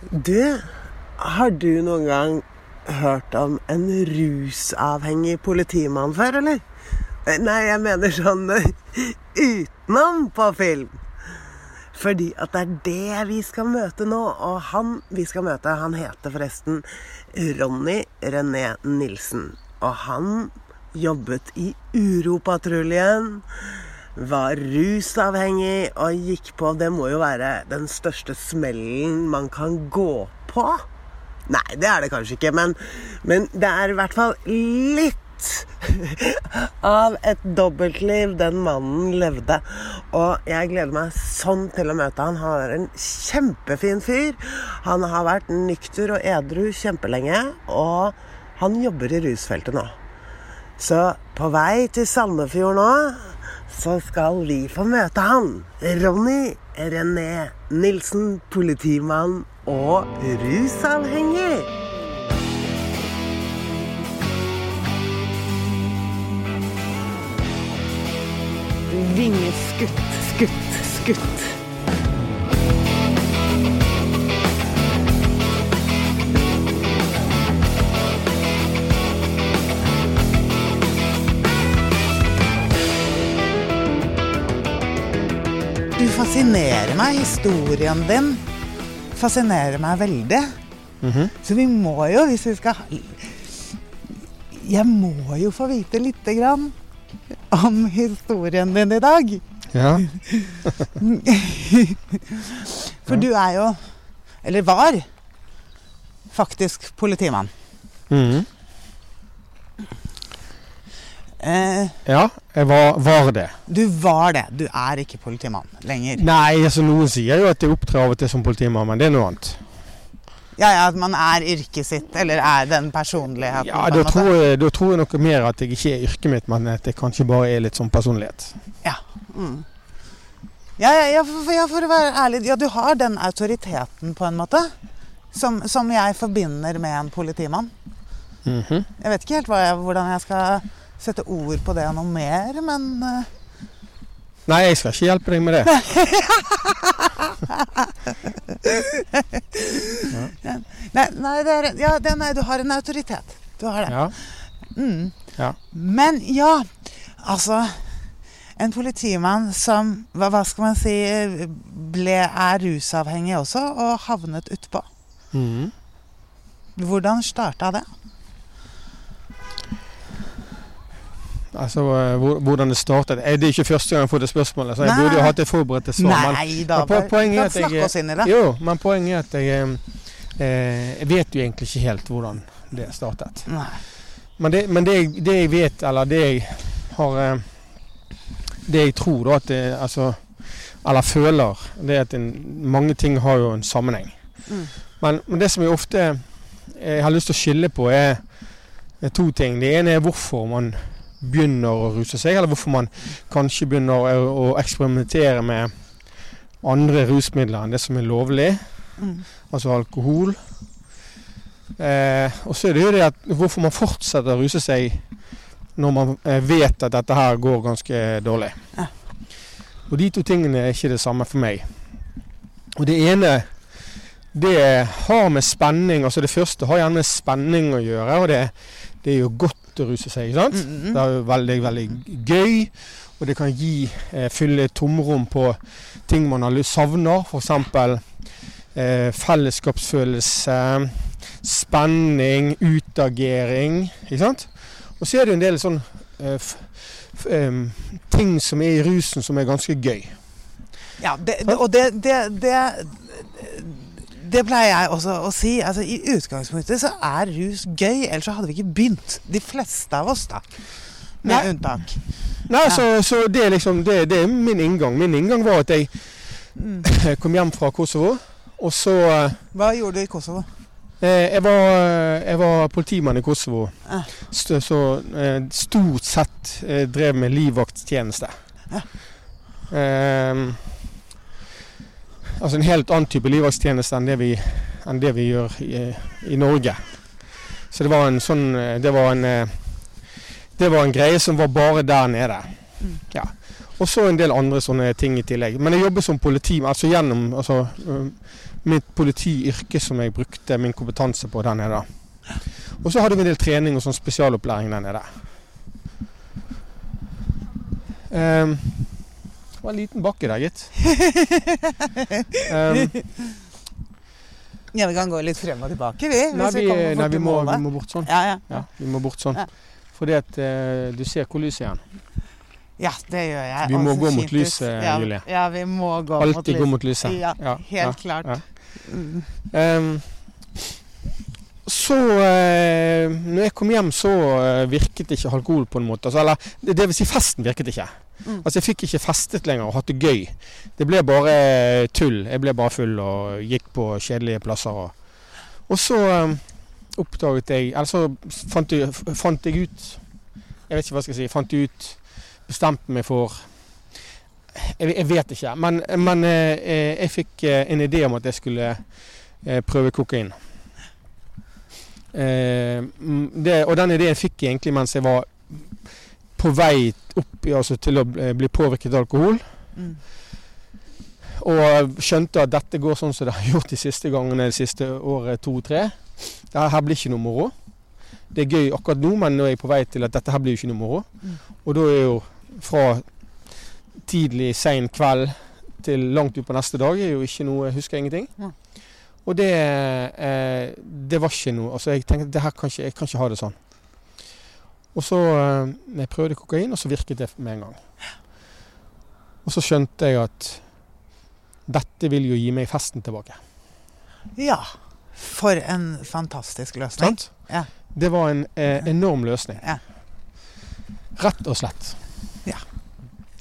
Du, har du noen gang hørt om en rusavhengig politimann før, eller? Nei, jeg mener sånn eh, utenom på film. Fordi at det er det vi skal møte nå. Og han vi skal møte, han heter forresten Ronny René Nilsen. Og han jobbet i Uropatruljen. Var rusavhengig og gikk på Det må jo være den største smellen man kan gå på. Nei, det er det kanskje ikke, men, men det er i hvert fall litt av et dobbeltliv den mannen levde. Og jeg gleder meg sånn til å møte han. Han er en kjempefin fyr. Han har vært nykter og edru kjempelenge, og han jobber i rusfeltet nå. Så på vei til Sandefjord nå så skal vi få møte han. Ronny René Nilsen, politimann og rusavhengig. Vingeskutt, skutt, skutt. Du fascinerer meg. Historien din fascinerer meg veldig. Så vi må jo, hvis vi skal Jeg må jo få vite lite grann om historien din i dag. Ja. For du er jo Eller var faktisk politimann. Mhm. Eh, ja, jeg var, var det. du var det. Du er ikke politimann lenger. Nei, altså noen sier jo at jeg opptrer av og til som politimann, men det er noe annet. Ja, ja, At man er yrket sitt, eller er den personligheten. Ja, da tror, jeg, da tror jeg noe mer at jeg ikke er yrket mitt, men at jeg kanskje bare er litt sånn personlighet. Ja. Mm. Ja, ja, for, for å være ærlig. Ja, du har den autoriteten, på en måte. Som, som jeg forbinder med en politimann. Mhm. Jeg vet ikke helt jeg, hvordan jeg skal sette ord på det noe mer, men eh, Nei, jeg skal ikke hjelpe deg med det. Nei, nei, det er, ja, det, nei, du har en autoritet. Du har det. Ja. Mm. Ja. Men ja, altså En politimann som hva, hva skal man si ble, er rusavhengig også, og havnet utpå. Mm. Hvordan starta det? Altså, eh, hvordan det startet Eh, Det er ikke første gang jeg får det spørsmålet, så jeg Nei. burde jo hatt et forberedt svar. men- Nei da, men poenget er at jeg- inn i det. Jo, men poenget er at jeg eh, eh, Jeg vet jo egentlig ikke helt hvordan det startet. Nei. Men det, men det, det jeg vet, eller det jeg har eh, Det jeg tror, da, at det, altså Eller føler, det er at en, mange ting har jo en sammenheng. Mm. Men, men det som jeg ofte jeg har lyst til å skille på, er, er to ting. Det ene er hvorfor man begynner å ruse seg, eller hvorfor man kanskje begynner å, eksperimentere med andre rusmidler enn det som er lovlig, Mm. altså alkohol. Eh, og så er det jo det at hvorfor man fortsetter å ruse seg når man eh, vet at dette her går ganske dårlig. Ja. Og de to tingene er ikke det samme for meg. Og det ene det har med spenning Altså det første har gjerne med spenning å gjøre, og det, det er jo godt å ruse seg, ikke sant? Mm, -hmm. Det er jo veldig, veldig gøy, og det kan gi eh, fylle tomrom på ting man har savner. F.eks. Eh, fellesskapsfølelse, spenning, utagering. Ikke sant? Og så er det jo en del sånn eh, em, ting som er i rusen som er ganske gøy. Ja, det, det, og det, det, det pleier jeg også å si. Altså, I utgangspunktet så er rus gøy, ellers så hadde vi ikke begynt. De fleste av oss, da. Med Nei. unntak. Nei, Ja. så, så det er liksom det, det er min inngang. Min inngang var at jeg Mm. kom hjem fra Kosovo, og så eh, Hva gjorde du i Kosovo? Eh, jeg, var, jeg var politimann i Kosovo. St så eh, stort sett eh, drev med livvakttjeneste. Ja. Eh, altså en helt annen type livvaktstjeneste enn det vi, enn det vi gjør i, i Norge. Så det var en sånn eh, Det var en eh, Det var en greie som var bare der nede. Mm. Ja. Og så en del andre sånne ting i tillegg. Men jeg jobber som politi, altså gjennom altså, øh, mitt politiyrke som jeg brukte min kompetanse på der nede. Og så hadde vi en del trening og sånn spesialopplæring der nede. Um, var en liten bakke der, gitt. Um, Ja, vi kan gå litt frem og tilbake, vi. nei, vi, vi, nei vi, må, vi må bort sånn. Ja, ja. Ja, vi må bort sånn. Fordi at uh, du ser hvor lyset er ja, det gjør jeg. Vi må gå mot lyset, ja, Julie. Ja, vi må gå mot lyset. Alltid gå mot lyset. Ja, helt klart. ja. Så eh, når jeg kom hjem, så eh, virket ikke alkohol på en måte. Altså, eller det, vil si, festen virket ikke. Mm. Altså Jeg fikk ikke festet lenger og hatt det gøy. Det ble bare tull. Jeg ble bare full og gikk på kjedelige plasser. Og, og så eh, oppdaget jeg Eller så fant jeg, fant jeg ut Jeg vet ikke hva jeg skal si. Fant jeg ut Bestemte meg for jeg, jeg vet ikke. Men, men eh, jeg fikk eh, en idé om at jeg skulle eh, prøve kokain. Eh, mm, det, og den ideen fikk jeg egentlig mens jeg var på vei opp altså til å bli bli påvirket av alkohol. Mm. Og skjønte at dette går sånn som det har gjort de siste gangene det siste året, to-tre. Det her blir ikke noe moro. Det er gøy akkurat nå, men nå er jeg på vei til at dette her blir jo ikke noe moro. Mm. Og da er jo fra tidlig, sein kveld til langt utpå neste dag er jo ikke noe Jeg husker ingenting. Ja. Og det, eh, det var ikke noe Altså, jeg tenkte det her kan ikke, jeg kan ikke ha det sånn. Og så eh, jeg prøvde kokain, og så virket det med en gang. Og så skjønte jeg at dette vil jo gi meg festen tilbake. Ja. For en fantastisk løsning. Sant? Ja. Det var en eh, enorm løsning. Ja. Rett og slett. Ja.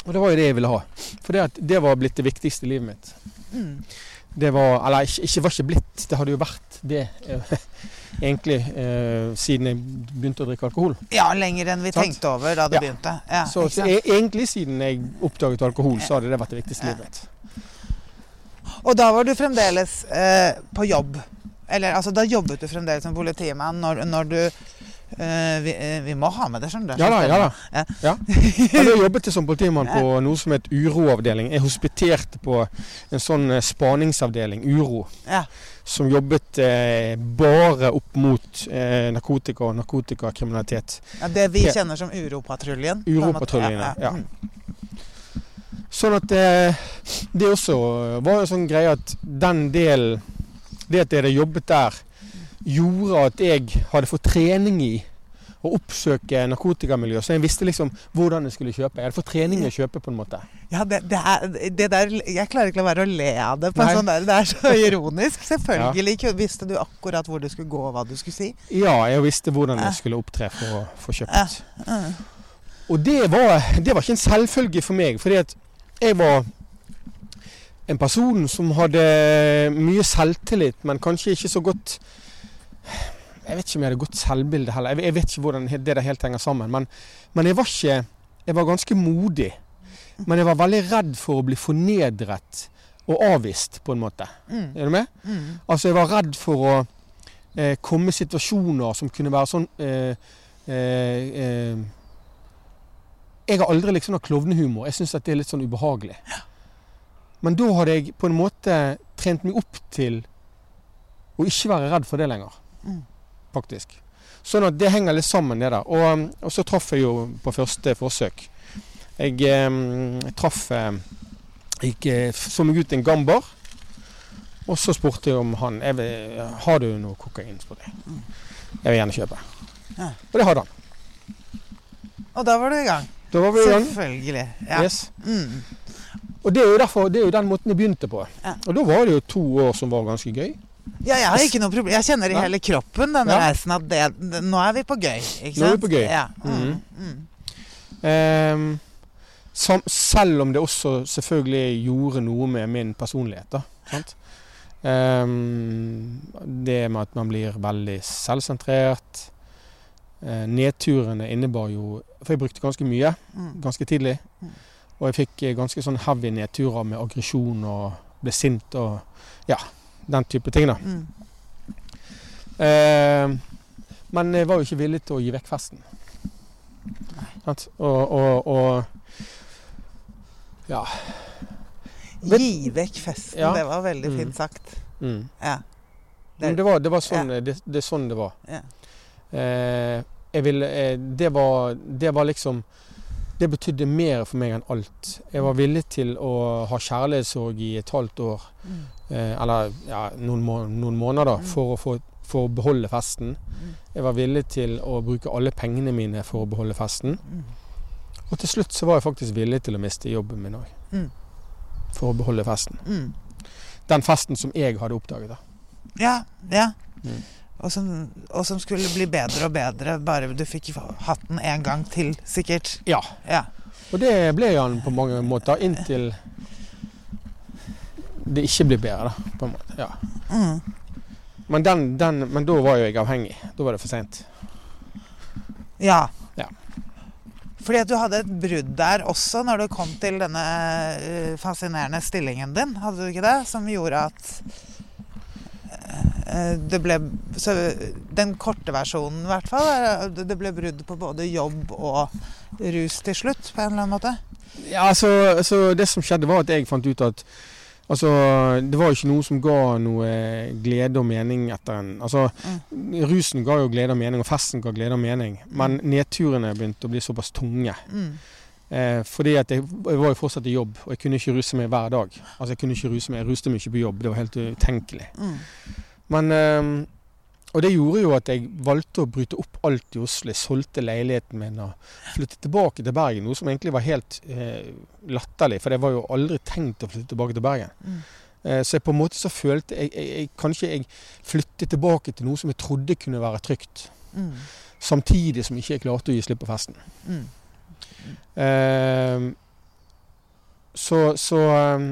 Og det var jo det jeg ville ha. For det, det var blitt det viktigste i livet mitt. Mm. Det var Eller ikke, ikke var ikke blitt, det hadde jo vært det eh, egentlig eh, siden jeg begynte å drikke alkohol. Ja, lenger enn vi Sant? tenkte over da det Ja. begynte. Ja, Så, så e egentlig siden jeg oppdaget alkohol, så hadde det vært det viktigste ja. livet. Og da var du fremdeles eh, på jobb. Eller altså, da jobbet du fremdeles som politimann når, når du vi, eh, vi må ha med det, skjønner du. Ja da, ja da. Ja. Ja. Jeg jobbet som politimann på noe som het uroavdeling. Jeg hospiterte på en sånn eh, spaningsavdeling, Uro, Ja. som jobbet eh, bare opp mot eh, narkotika og narkotikakriminalitet. Ja, det vi kjenner som Uropatruljen. Uropatruljen, ja. Mm. Sånn at eh, det også var en sånn greie at den delen Det at jeg hadde jobbet der, gjorde at jeg hadde fått trening i å oppsøke narkotikamiljø. Så jeg visste liksom hvordan jeg skulle kjøpe. Jeg hadde fått trening i å kjøpe, på en måte. Ja, det, det, er, det der Jeg klarer ikke la være å le av det. på en sånn der, Det er så ironisk. Selvfølgelig ja. visste du akkurat hvor du skulle gå, og hva du skulle si. Ja, jeg visste hvordan jeg skulle opptre for å få Ja. kjøpt. Mm. Og det var, det var ikke en selvfølge for meg, fordi at jeg var en person som hadde mye selvtillit, men kanskje ikke så godt Jeg vet ikke om jeg hadde godt selvbilde heller. Jeg, vet ikke hvordan det der helt henger sammen. Men, men jeg var ikke Jeg var ganske modig. Men jeg var veldig redd for å bli fornedret og avvist, på en måte. Mm. Er du med? Mm. Altså, jeg var redd for å eh, komme i situasjoner som kunne være sånn eh, eh, eh, Jeg har aldri liksom hatt klovnehumor. Jeg syns det er litt sånn ubehagelig. Men da hadde jeg på en måte trent meg opp til å ikke være redd for det lenger. Mm. Faktisk. Sånn at det henger litt sammen, det der. Og, og så traff jeg jo på første forsøk. Jeg eh, traff eh, Jeg så meg ut en gambar. Og så spurte jeg om han jeg vil, Har du noe kokain. spurte jeg. Jeg vil gjerne kjøpe. Ja. Og det hadde han. Og da var du i gang. Da var vi i gang. Selvfølgelig. Ja. Yes. Mm. Og det er, jo derfor, det er jo den måten jeg begynte på. Ja. Og da var det jo to år som var ganske gøy. Ja, jeg har ikke noe problem. Jeg kjenner i hele kroppen denne Ja. reisen at det, det, nå er vi på gøy. Ikke sant? Nå er vi på gøy. Ja. Mm. Mm. Um, som, selv om det også selvfølgelig gjorde noe med min personlighet. da, sant? Ehm, det med at man blir veldig selvsentrert. Uh, nedturene innebar jo For jeg brukte ganske mye Mm. ganske tidlig. Mm. Og jeg fikk ganske sånn heavy nedturer med aggresjon og ble sint og ja, den type ting. da. Mm. Eh, men jeg var jo ikke villig til å gi vekk festen. Og, og, og ja. Gi vekk festen. Ja. Det var veldig Mm. fint sagt. Mm. Ja. Det var, det var sånn, det, det er sånn det var. Ja. Eh, jeg ville, eh, det, var, det var liksom Det betydde mer for meg enn alt. Jeg var villig til å ha kjærlighetssorg i et halvt år, Mm. eh, eller ja, noen, må, noen måneder, Mm. for å, få, for å beholde festen. Mm. Jeg var villig til å bruke alle pengene mine for å beholde festen. Mm. Og til slutt så var jeg faktisk villig til å miste jobben min òg. Mm. For å beholde festen. Mm. Den festen som jeg hadde oppdaget. da. Ja, ja. Og, som, og som skulle bli bedre og bedre bare du fikk hatt den en gang til, sikkert. Ja. Ja. Og det ble han på mange måter, inntil det ikke blir bedre, da. På en måte. Ja. Mm. Men, den, den, men da var jo jeg avhengig. Da var det for seint. Ja. Ja. Fordi at du hadde et brudd der også når du kom til denne eh, fascinerende stillingen din, hadde du ikke det? Som gjorde at det ble så Den korte versjonen, i hvert fall. Det ble brudd på både jobb og rus til slutt, på en eller annen måte. Ja, altså, altså Det som skjedde, var at jeg fant ut at Altså, Det var ikke noe som ga noe glede og mening etter en Altså, Rusen ga jo glede og mening, og festen ga glede og mening. Men nedturene begynte å bli såpass tunge. Mm. Eh, fordi at jeg, jeg var jo fortsatt i jobb, og jeg kunne ikke ruse meg hver dag. Altså, Jeg kunne ikke ruse meg, jeg ruste meg ikke på jobb. Det var helt utenkelig. Mm. Men eh, Og det gjorde jo at jeg valgte å bryte opp alt i Oslo. Jeg solgte leiligheten min og flyttet tilbake til Bergen. Noe som egentlig var helt eh, latterlig, for jeg var jo aldri tenkt å flytte tilbake til Bergen. Mm. Eh, så jeg på en måte så følte jeg, jeg, jeg Kanskje jeg flyttet tilbake til noe som jeg trodde kunne være trygt. Mm. Samtidig som ikke jeg klarte å gi slipp på festen. Mm. Eh, så, så eh,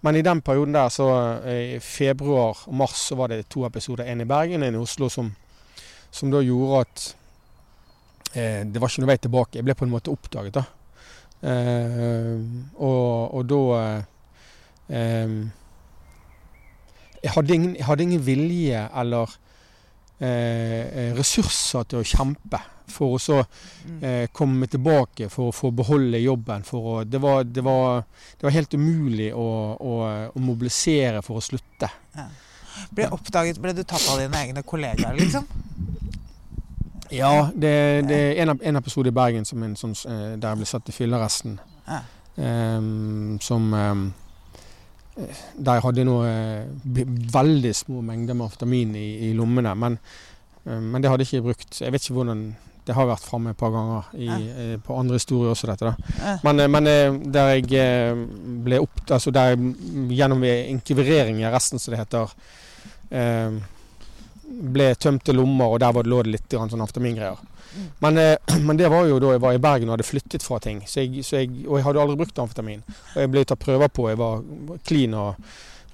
Men i den perioden der, så eh, i februar og mars, så var det to episoder. En i Bergen og en i Oslo som, som da gjorde at eh, det var ikke noe vei tilbake. Jeg ble på en måte oppdaget, da. Eh, og, og da eh, jeg, hadde ingen, jeg hadde ingen vilje eller eh, ressurser til å kjempe for å så Mm. eh, komme tilbake for å få beholde jobben. Å, det, var, det, var, det var helt umulig å, å, å mobilisere for å slutte. Ble oppdaget Ble du tatt av dine egne kollegaer, liksom? Ja, det, det er en, en episode i Bergen som en sånn, eh, der jeg ble satt i fyllearresten. Ja. Um, som eh, Der jeg hadde noe eh, veldig små mengder med amfetamin i, i lommene. Men, eh, men det hadde jeg ikke brukt. Jeg vet ikke hvordan Det har vært framme et par ganger i, Ja. eh, på andre historier også, dette. da. Ja. Men, eh, men eh, der jeg ble opp... Altså der jeg mm, gjennom inkvirering i arresten, som det heter, eh, ble tømte lommer, og der lå det litt sånn amfetamingreier. Mm. Men, men det var jo da jeg var i Bergen og hadde flyttet fra ting. Så jeg, så jeg, og jeg hadde aldri brukt amfetamin. Og jeg ble tatt prøver på, jeg var clean og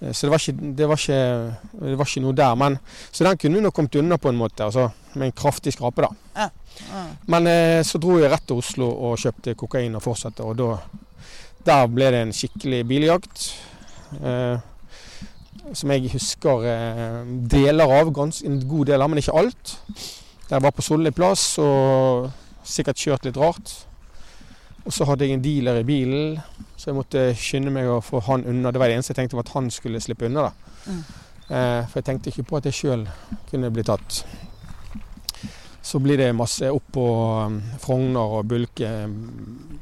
Så det var ikke, det var ikke, det var ikke noe der. Men, så den kunne nok kommet unna på en måte, altså, med en kraftig skrape, da. Ja. Men eh, så dro jeg rett til Oslo og kjøpte kokain og fortsatte, og da Der ble det en skikkelig biljakt. Eh, som jeg husker eh, deler av, gans, en god del av, men ikke alt. Jeg var på Solli plass og sikkert kjørt litt rart. Og så hadde jeg en dealer i bilen, så jeg måtte skynde meg å få han unna. Det var det eneste jeg tenkte var at han skulle slippe unna. da. Mm. Eh, for jeg tenkte ikke på at jeg sjøl kunne bli tatt. Så blir det masse opp på um, Frogner og Bulke. um,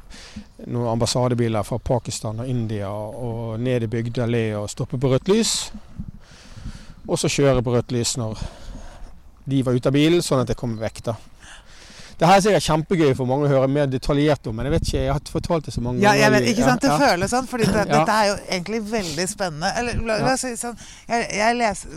Noen ambassadebiler fra Pakistan og India og ned i Bygdøy og stoppe på rødt lys. Og så kjøre på rødt lys når de var ute av bilen, sånn at jeg kom vekk. da. Det her er sikkert kjempegøy for mange å høre mer detaljert om, men jeg vet ikke, jeg har fortalt det så mange Ja, ganger. vet, ikke sant? Det Ja, føles sånn, fordi det, Ja. dette er jo egentlig veldig spennende. Eller la, la Ja. oss si sånn jeg, jeg leser,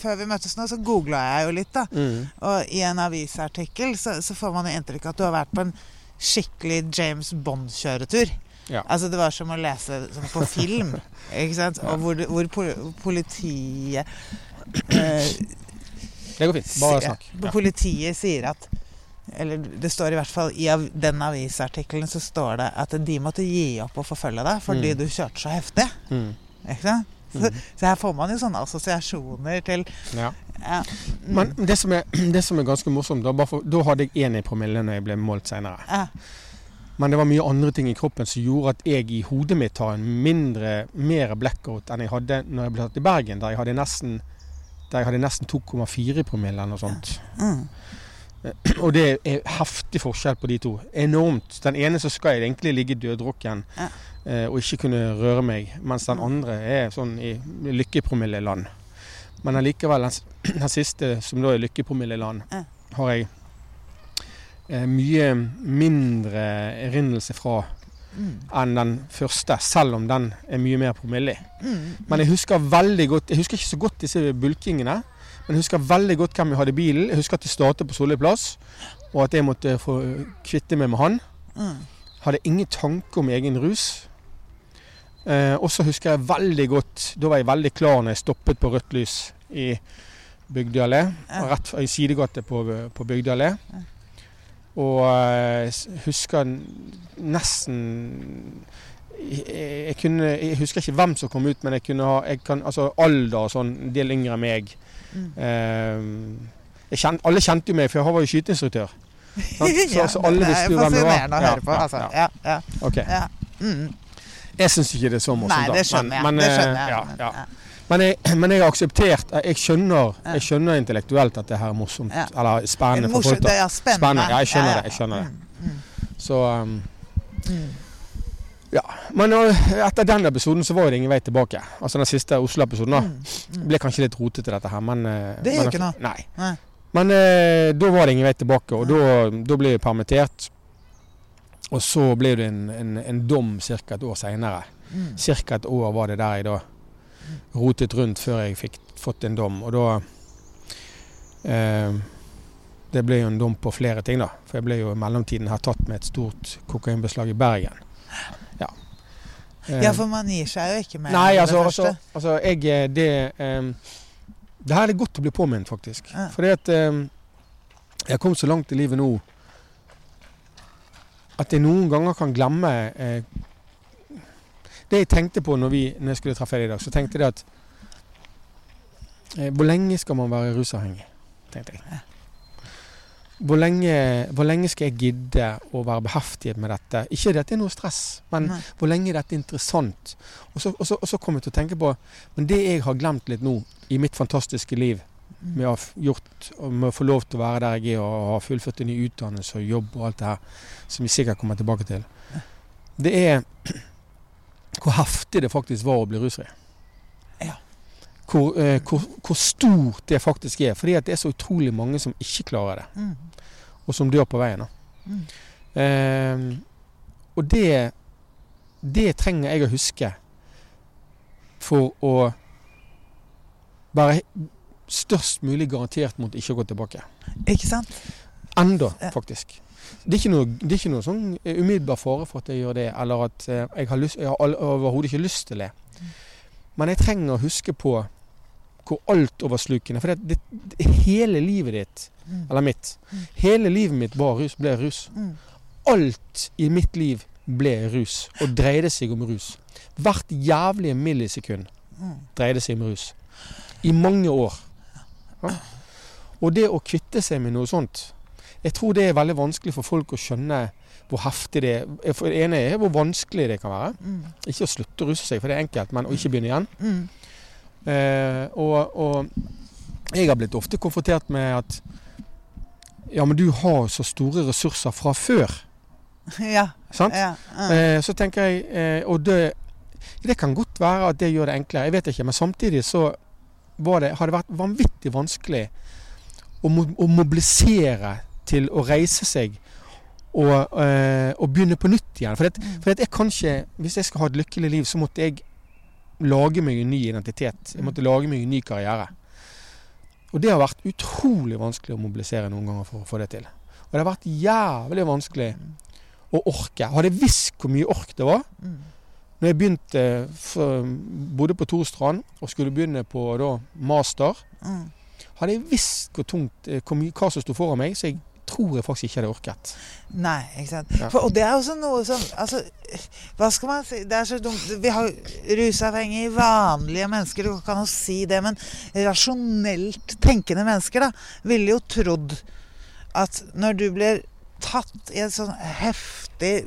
Før vi møttes nå, så googla jeg jo litt, da. Mm. Og i en avisartikkel så, så får man jo inntrykk av at du har vært på en skikkelig James Bond-kjøretur. Ja. Altså Det var som å lese som på film. ikke sant? Og hvor, hvor politiet eh, Det går fint. Bare snakk. Politiet sier at Eller det står i hvert fall i av, den avisartikkelen så står det at de måtte gi opp å forfølge deg fordi Mm. du kjørte så heftig. Mm. Ikke sant? Så, Mm. så her får man jo sånne assosiasjoner til Ja. ja. Men det som, er, det som er ganske morsomt, da, for, da hadde jeg én i promille når jeg ble målt senere. ja. Men det var mye andre ting i kroppen som gjorde at jeg i hodet mitt har en mindre, mer blackout enn jeg hadde når jeg ble tatt i Bergen, der jeg hadde nesten, der jeg hadde nesten 2,4 promille eller noe sånt. Mm. Og det er heftig forskjell på de to. Enormt. Den ene så skal jeg egentlig ligge døddrukken Ja. eh, og ikke kunne røre meg, mens den andre er sånn i lykkepromilleland. Men allikevel, den, den siste, som da er lykkepromilleland, Ja. har jeg eh, mye mindre erindrelse fra Mm. enn den første, selv om den er mye mer promille. Mm. Men jeg husker veldig godt Jeg husker ikke så godt disse bulkingene. Men jeg husker veldig godt hvem jeg hadde i bilen. Jeg husker at det startet på Solli plass, og at jeg måtte få kvitte meg med han. Mm. Hadde ingen tanke om egen rus. Eh, og så husker jeg veldig godt Da var jeg veldig klar når jeg stoppet på rødt lys i Bygdøy allé. Rett i sidegate på, på Bygdøy allé. Og eh, husker nesten jeg, jeg, kunne, jeg husker ikke hvem som kom ut, men jeg kunne ha jeg kan, altså alder og sånn, en del yngre enn meg. Mm. Eh, jeg kjent, alle kjente jo meg, for jeg var jo skyteinstruktør. Så, Ja, så alle er visste jo hvem det var. Fascinerende å høre på. Altså. ja, Ja, ja, ok. ja. Mm. Jeg syns ikke det er så morsomt. Nei, da. det skjønner jeg. Men, det eh, skjønner jeg. Men, ja. ja. Men, jeg, men jeg har akseptert Jeg skjønner, jeg skjønner intellektuelt at det her er morsomt. Ja. Eller spennende for folk. det da. er spennende. Spennende, ja, jeg skjønner Ja, ja. det, jeg skjønner det. Mm, mm, Så um, mm. Ja. Men uh, etter den episoden så var det ingen vei tilbake. Altså den siste Oslo-episoden. da. Mm, mm. Ble kanskje litt rotete, dette her, men uh, Det gjør men- ikke noe. Nei. Nei. Men uh, da var det ingen vei tilbake, og da, da ble jeg permittert. Og så ble det en, en, en dom ca. et år seinere. Mm. Ca. et år var det der jeg da rotet rundt før jeg fikk fått en dom. Og da eh, Det ble jo en dom på flere ting, da. For jeg ble jo i mellomtiden her tatt med et stort kokainbeslag i Bergen. Ja. Eh, for man gir seg jo ikke med Nei, det altså, første. altså, altså jeg eh, Det um, Det her er det godt å bli påminnet, faktisk. Ja. Fordi at um, jeg har kommet så langt i livet nå at jeg noen ganger kan glemme eh, Det jeg tenkte på når, vi, når jeg skulle treffe deg i dag, så tenkte jeg at eh, Hvor lenge skal man være rusavhengig? tenkte jeg. Hvor lenge, hvor lenge skal jeg gidde å være beheftiget med dette? Ikke at det er noe stress, men Nei. hvor lenge er dette interessant? Og så, og, så, og så kom jeg til å tenke på Men det jeg har glemt litt nå i mitt fantastiske liv, med å gjort med å få lov til å være der jeg er og ha fullført en ny utdannelse og jobb og alt det her, som vi sikkert kommer tilbake til, det er hvor heftig det faktisk var å bli rusfri. Ja. Hvor, eh, hvor, hvor stort det faktisk er. Fordi det er så utrolig mange som ikke klarer det, Mm. Og som dør på veien. Mm. Eh, og det, det trenger jeg å huske for å være størst mulig garantert mot ikke å gå tilbake. Ikke sant? Enda, faktisk. Det er ikke noe, det er ikke noe sånn eh, umiddelbar fare for at jeg gjør det, eller at eh, jeg har, lyst, jeg har overhodet ikke lyst til det. Men jeg trenger å huske på hvor altoverslukende For det, det, det, hele livet ditt, Mm. Eller mitt, hele livet mitt rus, ble rus. Alt i mitt liv ble rus, og dreide seg om rus. Hvert jævlige millisekund dreide seg om rus. I mange år. Og det å kvitte seg med noe sånt Jeg tror det er veldig vanskelig for folk å skjønne hvor heftig det er. For det ene er hvor vanskelig det kan være. Ikke å slutte å ruse seg, for det er enkelt, men å ikke begynne igjen. Eh, og, og jeg har blitt ofte konfrontert med at Ja, men du har så store ressurser fra før. Ja. Sant? ja. Mm. Eh, så tenker jeg eh, Og det, det kan godt være at det gjør det enklere, jeg vet ikke. Men samtidig så var det, har det vært vanvittig vanskelig å, mo å mobilisere til å reise seg og, eh, og begynne på nytt igjen. For, det, Mm. for jeg ikke hvis jeg skal ha et lykkelig liv, så måtte jeg lage meg en ny identitet. Jeg måtte lage meg en ny karriere. Og det har vært utrolig vanskelig å mobilisere noen ganger for å få det til. Og det har vært jævlig vanskelig å orke. Hadde jeg visst hvor mye ork det var Mm. når jeg begynte, for, bodde på Torstrand og skulle begynne på da, master, Mm. hadde jeg visst hvor tungt, eh, hvor mye, hva som sto foran meg, så jeg tror jeg faktisk ikke hadde orket. Nei, ikke sant. Ja. For, og det er også noe som altså, Hva skal man si? Det er så dumt. Vi har rusavhengige, vanlige mennesker. Du kan jo si det, men rasjonelt tenkende mennesker da, ville jo trodd at når du blir tatt i et sånn heftig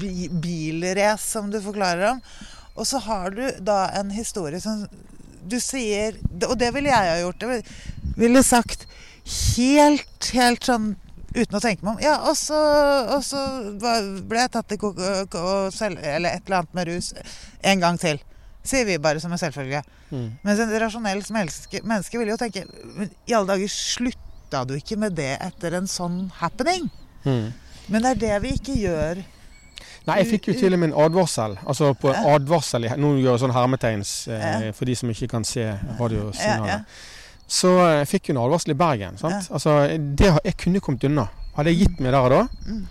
bi bilrace som du forklarer om. Og så har du da en historie som du sier Og det ville jeg ha gjort. Jeg ville sagt helt, helt sånn uten å tenke meg om. Ja, og så, og så ble jeg tatt i kok eller et eller annet med rus en gang til. Sier vi bare som en selvfølge. Mm. Mens en rasjonell menneske, menneske vil jo tenke I alle dager, slutta du ikke med det etter en sånn happening? Mm. Men det er det vi ikke gjør. Nei, jeg fikk jo til og med en advarsel. Altså på advarsel Nå gjør jeg sånn hermetegns eh, for de som ikke kan se radiosignalet. Så jeg eh, fikk hun en advarsel i Bergen. sant? Altså, det, Jeg kunne kommet unna. Hadde jeg gitt meg der og da, mm.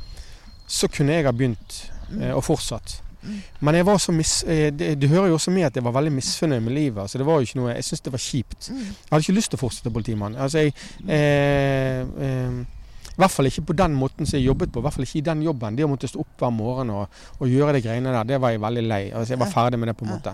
så kunne jeg ha begynt mm. eh, og fortsatt. Mm. Men jeg var så mis... Eh, det, det, hører jo også med at jeg var veldig misfornøyd med livet. altså det var jo ikke noe, Jeg syntes det var kjipt. Jeg hadde ikke lyst til å fortsette politimann. Altså jeg... Eh, eh, i hvert fall ikke på den måten som jeg jobbet på. I hvert fall ikke i den jobben. Det å måtte stå opp hver morgen og, og gjøre de greiene der, det var jeg veldig lei. Altså, jeg var ferdig med det på en måte.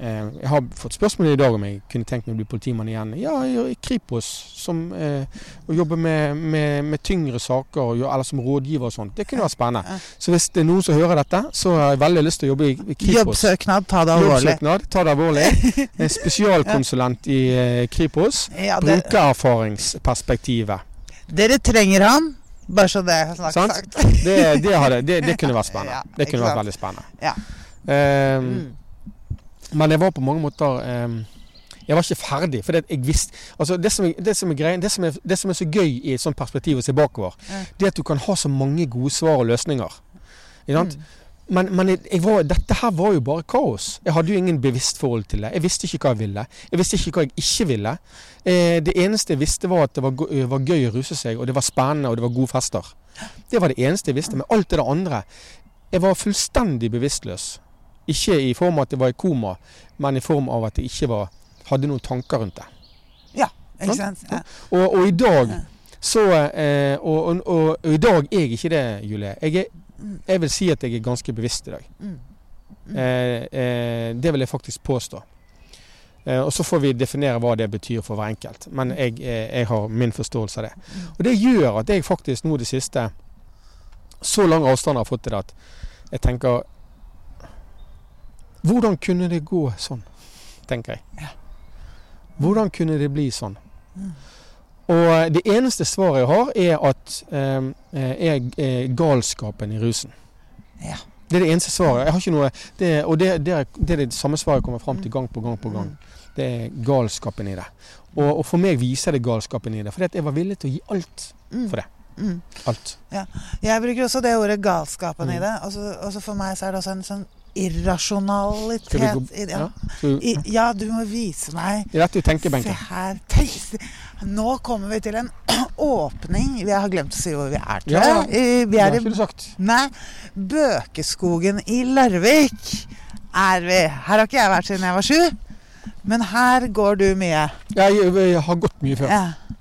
Eh, jeg har fått spørsmål i dag om jeg kunne tenkt meg å bli politimann igjen. Ja, i Kripos, som eh, å jobbe med, med, med, tyngre saker, eller som rådgiver og sånt. Det kunne vært spennende. Så hvis det er noen som hører dette, så har jeg veldig lyst til å jobbe i, i Kripos. Jobbsøknad, ta det alvorlig. Jobbsøknad, ta det alvorlig. Spesialkonsulent i eh, Kripos. Ja, det... Brukererfaringsperspektivet. Dere trenger han. Bare så det er sagt. Det, det, hadde, det, det, kunne vært spennende. Det kunne vært veldig spennende. Ja. Um. Men jeg var på mange måter eh, Jeg var ikke ferdig. For jeg visste altså det, som er, det, som greien, det, som er, det som er så gøy i et sånt perspektiv å se bakover, ja. det er at du kan ha så mange gode svar og løsninger. Mm. Men, men jeg var, dette her var jo bare kaos. Jeg hadde jo ingen bevisst forhold til det. Jeg visste ikke hva jeg ville. Jeg visste ikke hva jeg ikke ville. Eh, det eneste jeg visste, var at det var, var, gøy å ruse seg, og det var spennende, og det var gode fester. Det var det eneste jeg visste. Men alt det andre Jeg var fullstendig bevisstløs. Ikke i form av at jeg var i koma, men i form av at jeg ikke var, hadde noen tanker rundt det. Ja, ikke sant? Ja. Og, og, i dag så eh, og, og, og, i dag er jeg ikke det, Julie. Jeg, er, mm. jeg, vil si at jeg er ganske bevisst i dag. Mm. Mm. Eh, eh, det vil jeg faktisk påstå. Eh, og så får vi definere hva det betyr for hver enkelt. Men jeg, eh, jeg har min forståelse av det. Mm. Og det gjør at jeg faktisk nå det siste så lang avstand har fått til det at jeg tenker hvordan kunne det gå sånn, tenker jeg. Hvordan kunne det bli sånn? Og eh, det eneste svaret jeg har, er at eh, er, galskapen i rusen. Ja. Det er det eneste svaret. Jeg har ikke noe, det, og det, det, er, det, er det samme svaret jeg kommer fram til gang på gang på gang. Mm. Det er galskapen i det. Og, og for meg viser det galskapen i det. For jeg var villig til å gi alt mm. for det. Mm. Alt. Ja. Jeg bruker også det ordet galskapen mm. i det. Og så for meg så er det også en sånn irrasjonalitet gå, ja. I, ja. du må vise meg Rett ut tenkebenken. Se her. Nå kommer vi til en åpning Vi har glemt å si hvor vi er, tror jeg. Ja, vi er i Nei, Bøkeskogen i Larvik er vi. Her har ikke jeg vært siden jeg var sju. Men her går du mye. Jeg, jeg har gått mye før. Ja.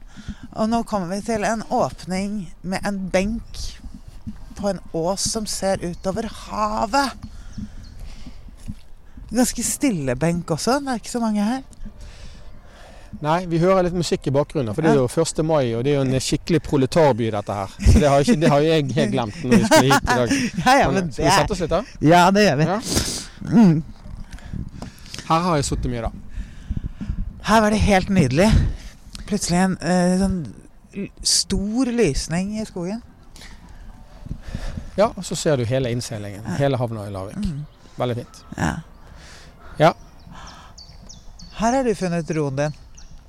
Og nå kommer vi til en åpning med en benk på en ås som ser utover havet. Ganske stille benk også. Det er ikke så mange her. Nei, vi hører litt musikk i bakgrunnen. For det er jo 1. mai, og det er jo en skikkelig proletarby, dette her. Så det har, ikke, det har jeg helt glemt når vi skulle hit i dag. Ja, ja, men skal vi sette oss litt, da? Ja, det gjør vi. Ja. Mm. Her har jeg sittet mye, da. Her var det helt nydelig. Plutselig en uh, sånn stor lysning i skogen. Ja, og så ser du hele innseilingen. Hele havna i Larvik. Mm. Veldig fint. Ja. Ja. Her har du funnet roen din.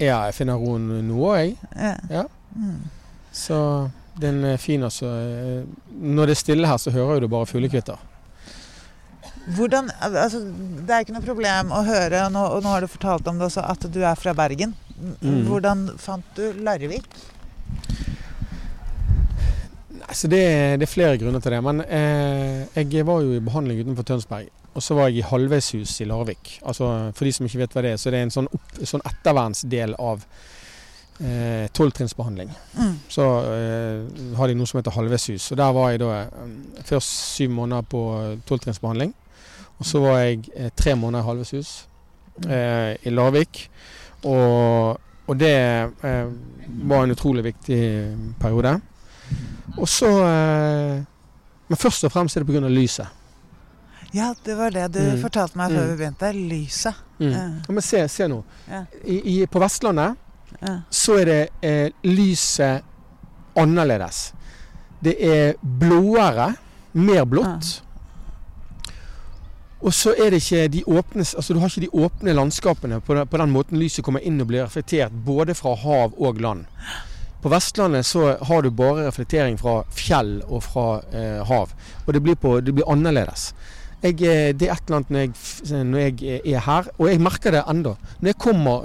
Ja, jeg finner roen nå jeg. Ja. ja. Mm. Så den er fin, altså. Når det er stille her, så hører du bare fuglekvitter. Hvordan, altså, det er ikke noe problem å høre, og nå, og nå har du fortalt om det også, at du er fra Bergen. Mm. Hvordan fant du Larvik? Altså det, det, er flere grunner til det. Men eh, jeg var jo i behandling utenfor Tønsberg og så var jeg i halvveishus i Larvik. Altså, for de som ikke vet hva det er, så det er en sånn, opp, sånn ettervernsdel av eh. Mm. Så eh, har de noe som heter halvveishus. Og der var jeg da eh, først syv måneder på tolvtrinnsbehandling. Og så var jeg eh, tre måneder i halvveishus eh, i Larvik. Og, og det eh, var en utrolig viktig periode. Og så eh, Men først og fremst er det pga. lyset. Ja, det var det du Mm. fortalte meg før Mm. vi begynte. Lyset. Mm. Ja. Men se, se nå. Ja. I, i, på Vestlandet Ja. så er det eh, lyset annerledes. Det er blåere, mer blått. Og så er det ikke de åpne Altså du har ikke de åpne landskapene på den, på den måten lyset kommer inn og blir reflektert både fra hav og land. På Vestlandet så har du bare reflektering fra fjell og fra eh, hav. Og det blir, på, det blir annerledes. Jeg, eh, det er et eller annet når jeg, når jeg er her, og jeg merker det ennå. Når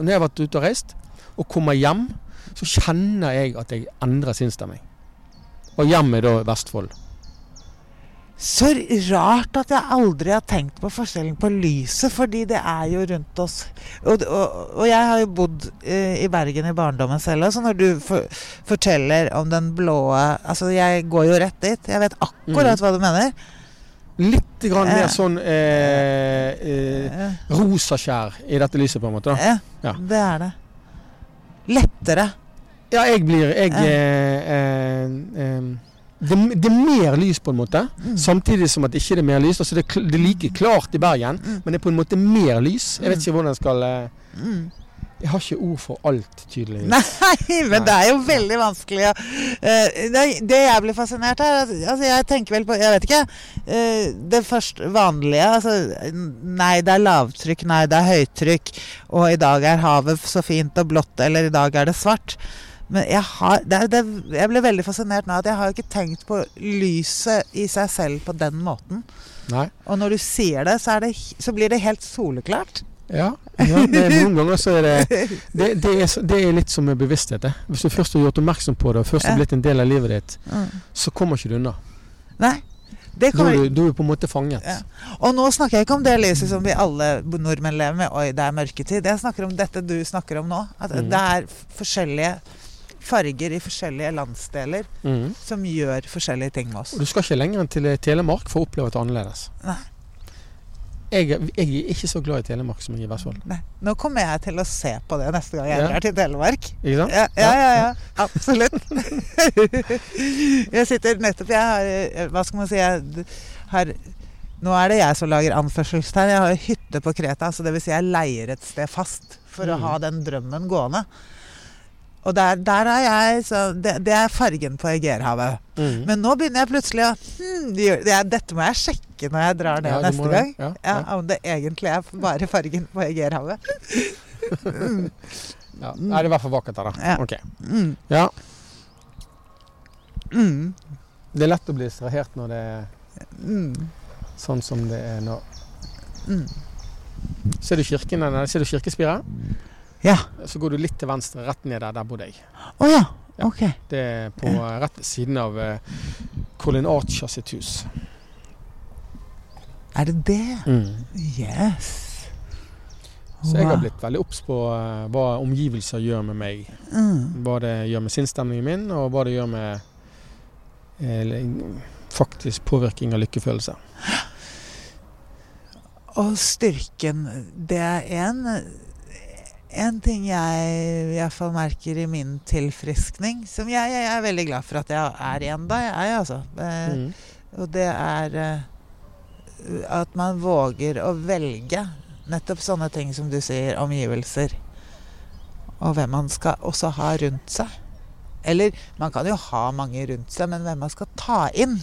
når jeg har vært ute og reist, og kommer hjem, så kjenner jeg at jeg endrer sinnsstemning. Og hjem er da Vestfold. Så rart at jeg aldri har tenkt på forskjellen på lyset, fordi det er jo rundt oss. Og, og, og jeg har jo bodd eh, i Bergen i barndommen selv, så når du for, forteller om den blå Altså, jeg går jo rett dit. Jeg vet akkurat Mm. hva du mener. Litt grann mer sånn eh, eh, rosaskjær i dette lyset, på en måte. da. ja, det er det. Lettere. Ja, jeg blir Jeg eh, eh, eh, det, det er mer lys, på en måte. Mm. Samtidig som at det ikke er mer lys. Altså det, det er like klart i Bergen, Mm. men det er på en måte mer lys. Jeg vet ikke hvordan jeg skal eh, Mm. Jeg har ikke ord for alt, tydeligvis. Nei, men Nei. det er jo veldig vanskelig å eh, det, jeg blir fascinert av altså Jeg tenker vel på Jeg vet ikke. eh, det første vanlige altså, Nei, det er lavtrykk. Nei, det er høytrykk. Og i dag er havet så fint og blått. Eller i dag er det svart. Men jeg, har, det, det, jeg ble veldig fascinert nå at jeg har ikke tenkt på lyset i seg selv på den måten. Nei. Og når du sier det, så, det, så blir det helt soleklart. Ja, ja det noen ganger så er det det, det, er, det er litt som med bevissthet. det. Hvis du først har gjort oppmerksom på det, og først har blitt en del av livet ditt, Mm. så kommer ikke du unna. Nei. Det kan... er du, er på en måte fanget. Ja. Og nå snakker jeg ikke om det lyset som vi alle nordmenn lever med. Oi, det er mørketid. Jeg snakker om dette du snakker om nå. At mm. det er forskjellige farger i forskjellige landsdeler mm. som gjør forskjellige ting med oss. Og du skal ikke lenger enn til Telemark for å oppleve det annerledes. Nei. Jeg, jeg er ikke så glad i Telemark som jeg er i Vestfold. Nei. Nå kommer jeg til å se på det neste gang jeg Ja. drar til Telemark. Ikke sant? Ja, ja, ja. ja. Absolutt. jeg sitter nettopp Jeg har eh, Hva skal man si jeg har, Nå er det jeg som lager anførselstegn. Jeg har hytte på Kreta, så det vil si jeg leier et sted fast for å Mm. ha den drømmen gående. Og der, der er jeg så det, det er fargen på Egerhavet. Mm. Men nå begynner jeg plutselig å hm, det Dette må jeg sjekke når jeg drar ned Ja, neste gang. Ja, Ja. Om det egentlig er bare fargen på Egeerhavet. Ja. Det er i hvert fall vakkert der, da. Ja. Ok. Mm, Ja, mm, det er lett å bli distrahert når det er mm, sånn som det er nå. mm. Ser du kirken der? Ser du kirkespiret? Ja. Så går du litt til venstre, rett ned der. Der bodde jeg. Oh, ja. Ja. Ok. Det er på rett siden av uh, Colin Archer sitt hus. Er det det? Mm. Yes. Så jeg har blitt veldig obs på eh, hva omgivelser gjør med meg. mm. Hva det gjør med sinnsstemningen min, og hva det gjør med eh, faktisk påvirkning av lykkefølelse. Og styrken, det er en en ting jeg i hvert fall merker i min tilfriskning, som jeg, jeg er veldig glad for at jeg er igjen da, jeg er altså. Eh, Mm. Og det er eh, at man våger å velge nettopp sånne ting som du sier, omgivelser. Og hvem man skal også ha rundt seg. Eller man kan jo ha mange rundt seg, men hvem man skal ta inn.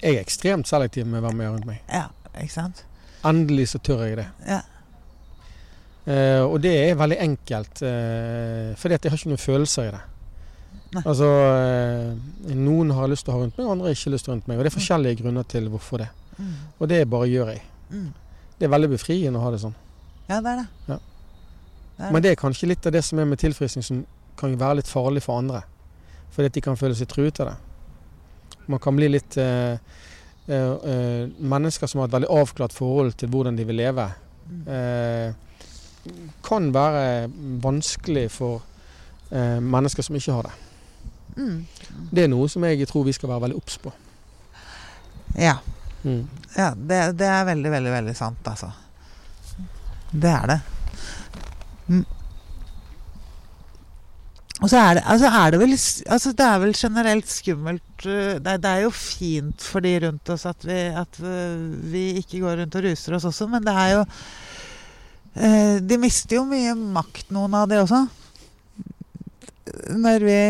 Jeg er ekstremt selektiv med hvem jeg har rundt meg. Ja, ikke sant? Endelig så tør jeg det. Ja. Eh, og det er veldig enkelt, eh, fordi at jeg har ikke noen følelser i det. Nei. Altså, eh, Noen har lyst til å ha rundt meg, andre har ikke lyst til å ha rundt meg. Og det er forskjellige grunner til hvorfor det. Mm. Og det bare gjør jeg. Mm. Det er veldig befriende å ha det sånn. Ja, det er det. Ja. det, er Men det er kanskje litt av det som er med tilfriskning som kan være litt farlig for andre. Fordi at de kan føle seg truet av det. Man kan bli litt eh, eh, eh, Mennesker som har et veldig avklart forhold til hvordan de vil leve, Mm. eh, kan være vanskelig for eh, mennesker som ikke har det. Mm. Det er noe som jeg tror vi skal være veldig obs på. Ja. Mm. ja det, det er veldig, veldig, veldig sant, altså. Det er det. Mm. Og så er det, altså er det vel altså Det er vel generelt skummelt øh, det, det er jo fint for de rundt oss at vi, at øh, vi ikke går rundt og ruser oss også, men det er jo eh, De mister jo mye makt, noen av de også. Når vi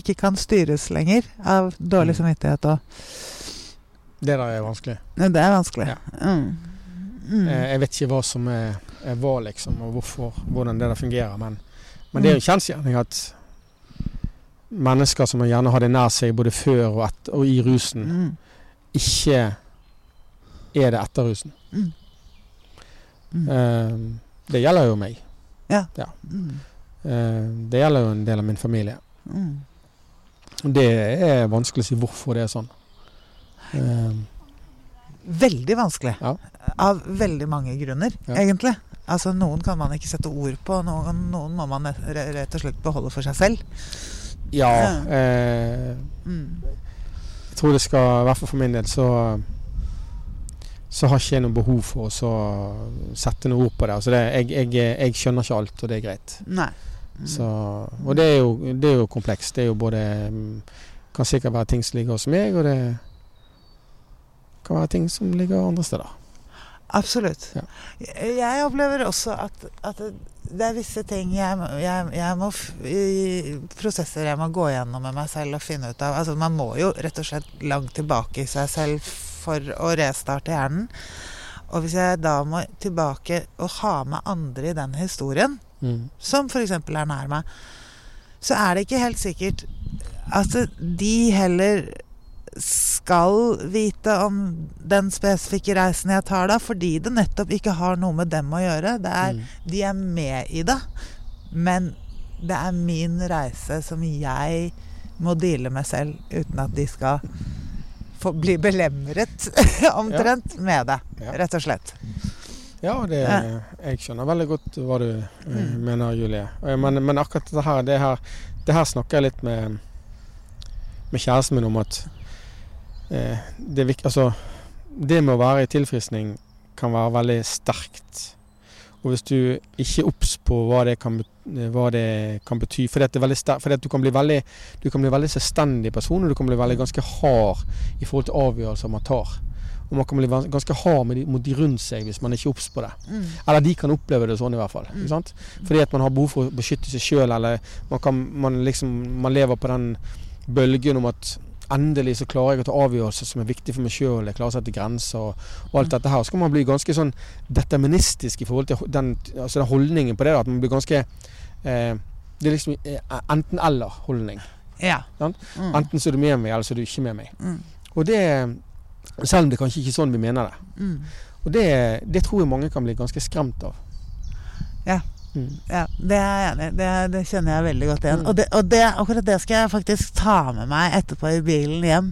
ikke kan styres lenger av dårlig Mm. samvittighet og Det der er vanskelig. Det er vanskelig. Ja. Mm. Mm. Eh, Jeg vet ikke hva som er, er hva, liksom, og hvorfor, hvordan det der fungerer. Men, men det er jo kjensgjerning at mennesker som gjerne hadde det nær seg både før og, et, og i rusen, Mm. ikke er det etter rusen. Mm. Mm. Uh, det gjelder jo meg. Mm. Uh, det gjelder jo en del av min familie. Mm. Det er vanskelig å si hvorfor det er sånn. Eh, Veldig vanskelig. Ja. Av veldig mange grunner, Ja. egentlig. Altså Noen kan man ikke sette ord på, noen, noen må man rett og slett beholde for seg selv. ja, eh, Mm. jeg tror det skal, i hvert fall for min del, så så har ikke jeg noe behov for å så sette noe ord på det. Altså det jeg, jeg, jeg skjønner ikke alt, og det er greit. Nei. Mm. Så, og det er, jo, det er jo komplekst. Det er jo både mm, kan sikkert være ting som ligger hos meg, og det kan være ting som ligger andre steder. Absolutt. Ja. Jeg opplever også at, at det er visse ting jeg, jeg, jeg må Prosesser jeg må gå gjennom med meg selv og finne ut av. Altså Man må jo rett og slett langt tilbake i seg selv for å restarte hjernen. Og hvis jeg da må tilbake og ha med andre i den historien, Mm. som f.eks. er nær meg, så er det ikke helt sikkert at de heller skal vite om den spesifikke reisen jeg tar da, fordi det nettopp ikke har noe med dem å gjøre. Det er, Mm. De er med i det, men det er min reise som jeg må deale med selv, uten at de skal få bli belemret omtrent med det, rett og slett. Ja, det, jeg skjønner veldig godt hva du eh, Mm. mener, Julie. Men, men akkurat det her, det her Det her snakker jeg litt med, med kjæresten min om at det, er altså, det med å være i tilfriskning kan være veldig sterkt. Og hvis du ikke er obs på hva det kan, eh, hva det kan bety Fordi at, det er sterkt, fordi at du kan bli veldig Du kan bli veldig selvstendig person, og du kan bli veldig ganske hard i forhold til avgjørelser man tar. Og man kan bli ganske hard med de, mot de rundt seg hvis man ikke er obs på det. Mm. Eller de kan oppleve det sånn i hvert fall. Mm. Fordi at man har behov for å beskytte seg sjøl, eller man, kan, man, liksom, man lever på den bølgen om at endelig så klarer jeg å ta avgjørelser som er viktige for meg sjøl, jeg klarer å sette grenser og, og alt dette her. Så kan man bli ganske sånn deterministisk i forhold til den, altså den holdningen på det. At man blir ganske eh, Det er liksom eh, enten-eller-holdning. Ja. Mm. Enten så er du med meg, eller så er du ikke med meg. Mm. Og det Selv om det kanskje ikke er sånn vi mener det. Mm. Og det, det tror jeg mange kan bli ganske skremt av. Ja. Mm. Ja, det er jeg enig i. Det, det kjenner jeg veldig godt igjen. Mm. Og, det, og det, akkurat det skal jeg faktisk ta med meg etterpå i bilen hjem.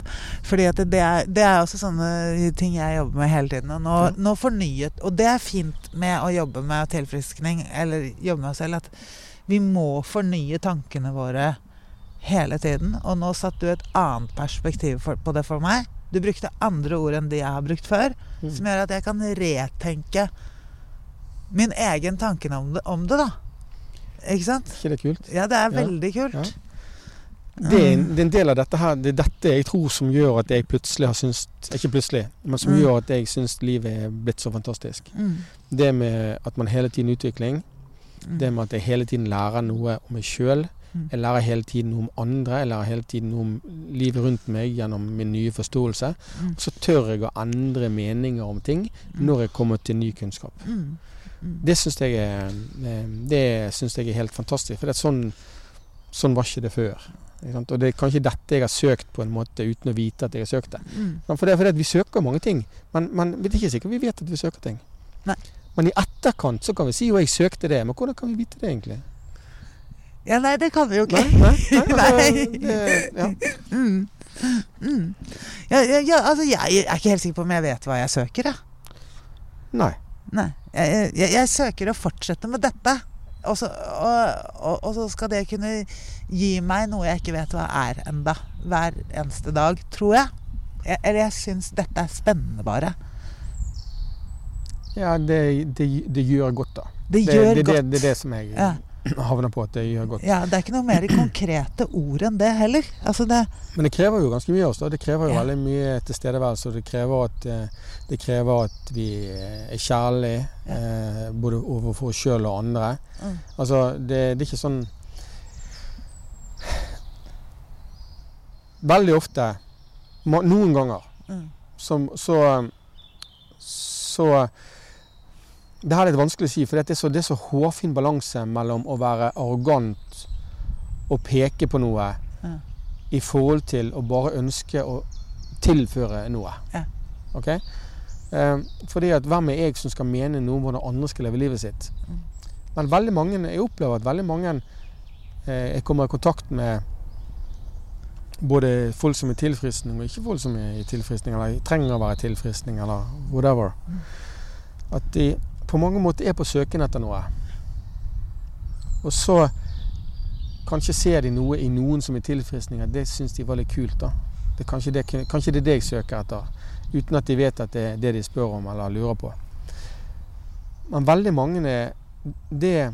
Fordi at det, er, det er også sånne ting jeg jobber med hele tiden. Og nå, mm. nå fornyet Og det er fint med å jobbe med tilfriskning, eller jobbe med oss selv, at vi må fornye tankene våre hele tiden. Og nå satte du et annet perspektiv for, på det for meg. Du brukte andre ord enn de jeg har brukt før, Mm. som gjør at jeg kan retenke min egen tanken om det, om det da. Ikke sant? ikke det kult? Ja, det er Ja. veldig kult. Ja. Det er, en, det er en del av dette her Det er dette jeg tror som gjør at jeg plutselig har syntes Ikke plutselig, men som Mm. gjør at jeg syns livet er blitt så fantastisk. Mm. Det med at man hele tiden utvikling. Mm. Det med at jeg hele tiden lærer noe om meg sjøl. Mm. Jeg lærer hele tiden noe om andre. Jeg lærer hele tiden noe om livet rundt meg gjennom min nye forståelse. Mm. Så tør jeg å endre meninger om ting når jeg kommer til ny kunnskap. Mm. Det syns jeg, eh, jeg er helt fantastisk. For sånn, sånn var ikke det før. Ikke sant? Og det er kanskje dette jeg har søkt på en måte uten å vite at jeg har søkt det. Mm. For det er fordi vi søker mange ting, men, men vi er ikke sikkert vi vet at vi søker ting. Nei. Men i etterkant så kan vi si jo jeg søkte det, men hvordan kan vi vite det egentlig? Ja, nei, det kan vi jo ikke. Nei, nei, nei, Nei. det, ja. Mm. Mm. Ja, ja, ja, altså, jeg er ikke helt sikker på om jeg vet hva jeg søker, jeg. nei. Nei. Jeg, jeg, jeg søker å fortsette med dette. Og så, og, og, og så skal det kunne gi meg noe jeg ikke vet hva er enda Hver eneste dag, tror jeg. jeg eller jeg syns dette er spennende, bare. Ja, det, det, det gjør godt, da. Det gjør det, godt. Det, det er det som jeg Ja. havner på at det gjør godt. Ja, Det er ikke noe mer konkrete ord enn det heller. Altså det, Men det krever jo ganske mye av oss. Det krever jo Ja. veldig mye tilstedeværelse. Og det krever at, eh, det krever at vi er kjærlige eh, både overfor oss sjøl og andre. Mm. Altså, det, det er ikke sånn Veldig ofte, noen ganger, mm, som, så Så Det her er litt vanskelig å si, for det er så, det er så hårfin balanse mellom å være arrogant og peke på noe Ja. i forhold til å bare ønske å tilføre noe. Ja. Ok? Eh, fordi at hvem er jeg som skal mene noe om hvordan andre skal leve livet sitt? Mm. Men veldig mange, jeg opplever at veldig mange eh, jeg kommer i kontakt med både folk som er tilfriskning, og ikke folk som er i tilfriskning, eller trenger å være i tilfriskning, eller whatever. Mm. At de på mange måter er på søken etter noe. Og så kanskje ser de noe i noen som er tilfredsninger, det syns de var litt kult. da. Det kanskje, det, kanskje det er det jeg søker etter, uten at de vet at det er det de spør om eller lurer på. Men veldig mange er det,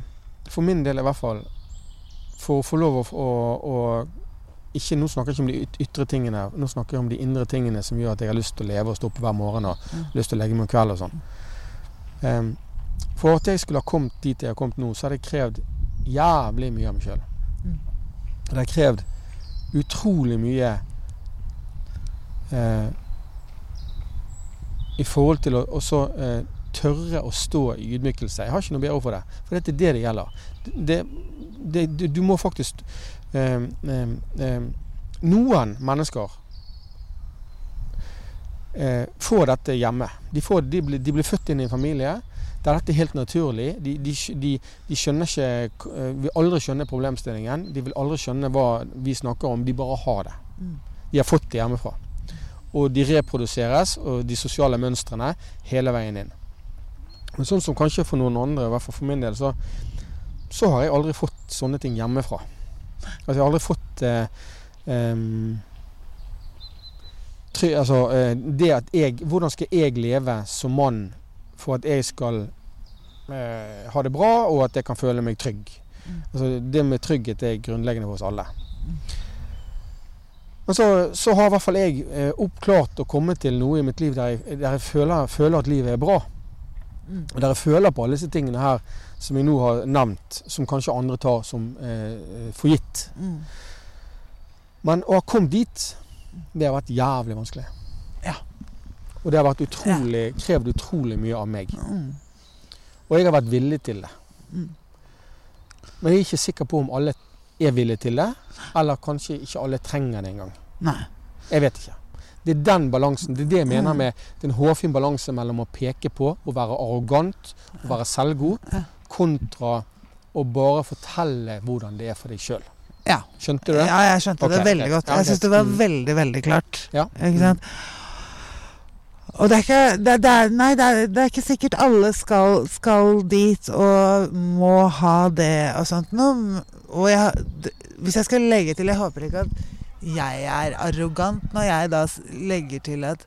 for min del i hvert fall, for å få lov å, å, ikke, Nå snakker jeg ikke om de ytre tingene, nå snakker jeg om de indre tingene som gjør at jeg har lyst til å leve og stå opp hver morgen og Mm. lyst til å legge meg om kveld og sånn. Em, for at jeg skulle ha kommet dit jeg har kommet nå, så hadde jeg krevd jævlig mye av meg sjøl. Mm. Det har krevd utrolig mye eh, i forhold til å også eh, tørre å stå i ydmykelse. Jeg har ikke noe bedre ord for det. For det er det det gjelder. Det, det, det, du må faktisk eh, eh, eh, Noen mennesker eh, får dette hjemme. De, får, de, blir, de blir født inn i en familie der dette er helt naturlig. De, de, de, de skjønner ikke eh, Vil aldri skjønne problemstillingen. De vil aldri skjønne hva vi snakker om. De bare har det. Mm. De har fått det hjemmefra. Og de reproduseres, og de sosiale mønstrene, hele veien inn. Men sånn som kanskje for noen andre, i hvert fall for min del, så, så har jeg aldri fått sånne ting hjemmefra. Altså jeg har aldri fått eh, try, Altså eh, det at jeg Hvordan skal jeg leve som mann for at jeg skal eh, ha det bra, og at jeg kan føle meg trygg? Mm. Altså Det med trygghet er grunnleggende hos alle. Men så, så har i hvert fall jeg eh, oppklart å komme til noe i mitt liv der jeg, der jeg føler, føler at livet er bra. Mm. Og der jeg føler på alle disse tingene her som jeg nå har nevnt, som kanskje andre tar som eh, for gitt. Mm. Men å ha kommet dit, det har vært jævlig vanskelig. Ja. Og det har utrolig, krevd utrolig mye av meg. Mm. Og jeg har vært villig til det. Mm. Men jeg er ikke sikker på om alle er villige til det, eller kanskje ikke alle trenger det engang. Nei. Jeg vet ikke. Det er den balansen. Det er det jeg mener Mm. med det er en hårfin balanse mellom å peke på, å være arrogant, å være selvgod, kontra å bare fortelle hvordan det er for deg sjøl. Ja. Skjønte du det? Ja, jeg skjønte okay, det veldig godt. Jeg syns det var Mm. veldig, veldig klart. Ja. Ikke sant? Og det er ikke det, det er, Nei, det er, det er ikke sikkert alle skal, skal dit og må ha det og sånt noe. Og jeg, hvis jeg skal legge til Jeg håper ikke at jeg er arrogant når jeg da legger til at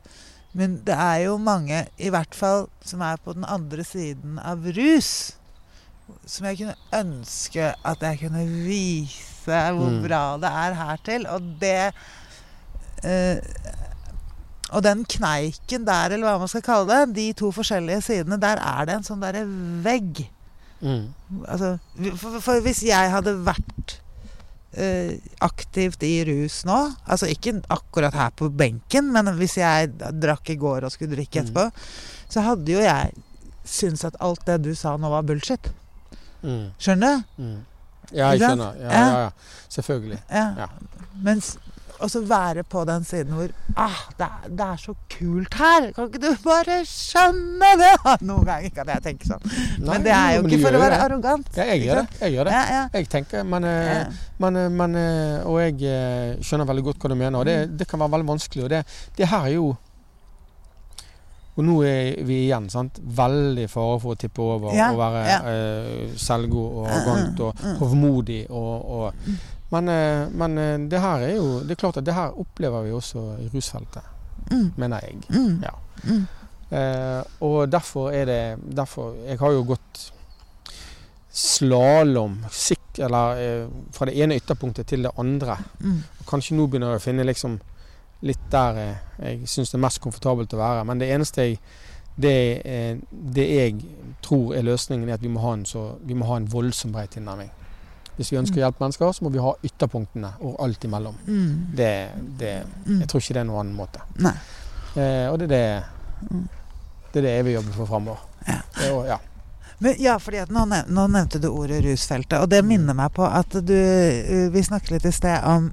Men det er jo mange, i hvert fall som er på den andre siden av rus, som jeg kunne ønske at jeg kunne vise hvor Mm. bra det er her til. Og det eh, Og den kneiken der, eller hva man skal kalle det, de to forskjellige sidene, der er det en sånn derre vegg. Mm. Altså, for, for hvis jeg hadde vært uh, aktivt i rus nå, altså ikke akkurat her på benken, men hvis jeg drakk i går og skulle drikke Mm. etterpå, så hadde jo jeg syntes at alt det du sa nå var bullshit. Mm. Skjønner du? Ja, jeg skjønner. Ja, ja, ja. Selvfølgelig. Ja. Mens også være på den siden hvor ah, det, er, det er så kult her! Kan ikke du bare skjønne det? Noen ganger ikke at jeg tenker sånn. Nei, men det er jo ikke for å være det. arrogant. Ja, jeg gjør det. Jeg gjør det. Ja, ja. Jeg tenker, men, eh, men, eh, men eh, Og jeg skjønner veldig godt hva du mener. Og det, Mm. det kan være veldig vanskelig. Og det, det her er jo Og nå er vi igjen sant? veldig fare for å tippe over Ja, og være ja. eh, selvgod og arrogant og Mm, mm. hovmodig. Og, og, men eh, men eh, det her er jo Det er klart at det her opplever vi også i rusfeltet, Mm. mener jeg. Mm. Ja. Mm. Eh, og derfor er det derfor, Jeg har jo gått slalåm eh, fra det ene ytterpunktet til det andre. Mm. Kanskje nå begynner jeg å finne liksom litt der eh, jeg syns det er mest komfortabelt å være. Men det eneste jeg det, eh, det jeg tror er løsningen, er at vi må ha en, så, vi må ha en voldsom brei tilnærming. Hvis vi ønsker å hjelpe mennesker, så må vi ha ytterpunktene og alt imellom. Mm. Det, det, Mm. jeg tror ikke det er noen annen måte. Eh, og det er det, Mm. det er det jeg vil jobbe for framover. Ja. Og, ja. Men, ja, fordi nå, nev nå nevnte du ordet rusfeltet, og det minner meg på at du uh, Vi snakket litt i sted om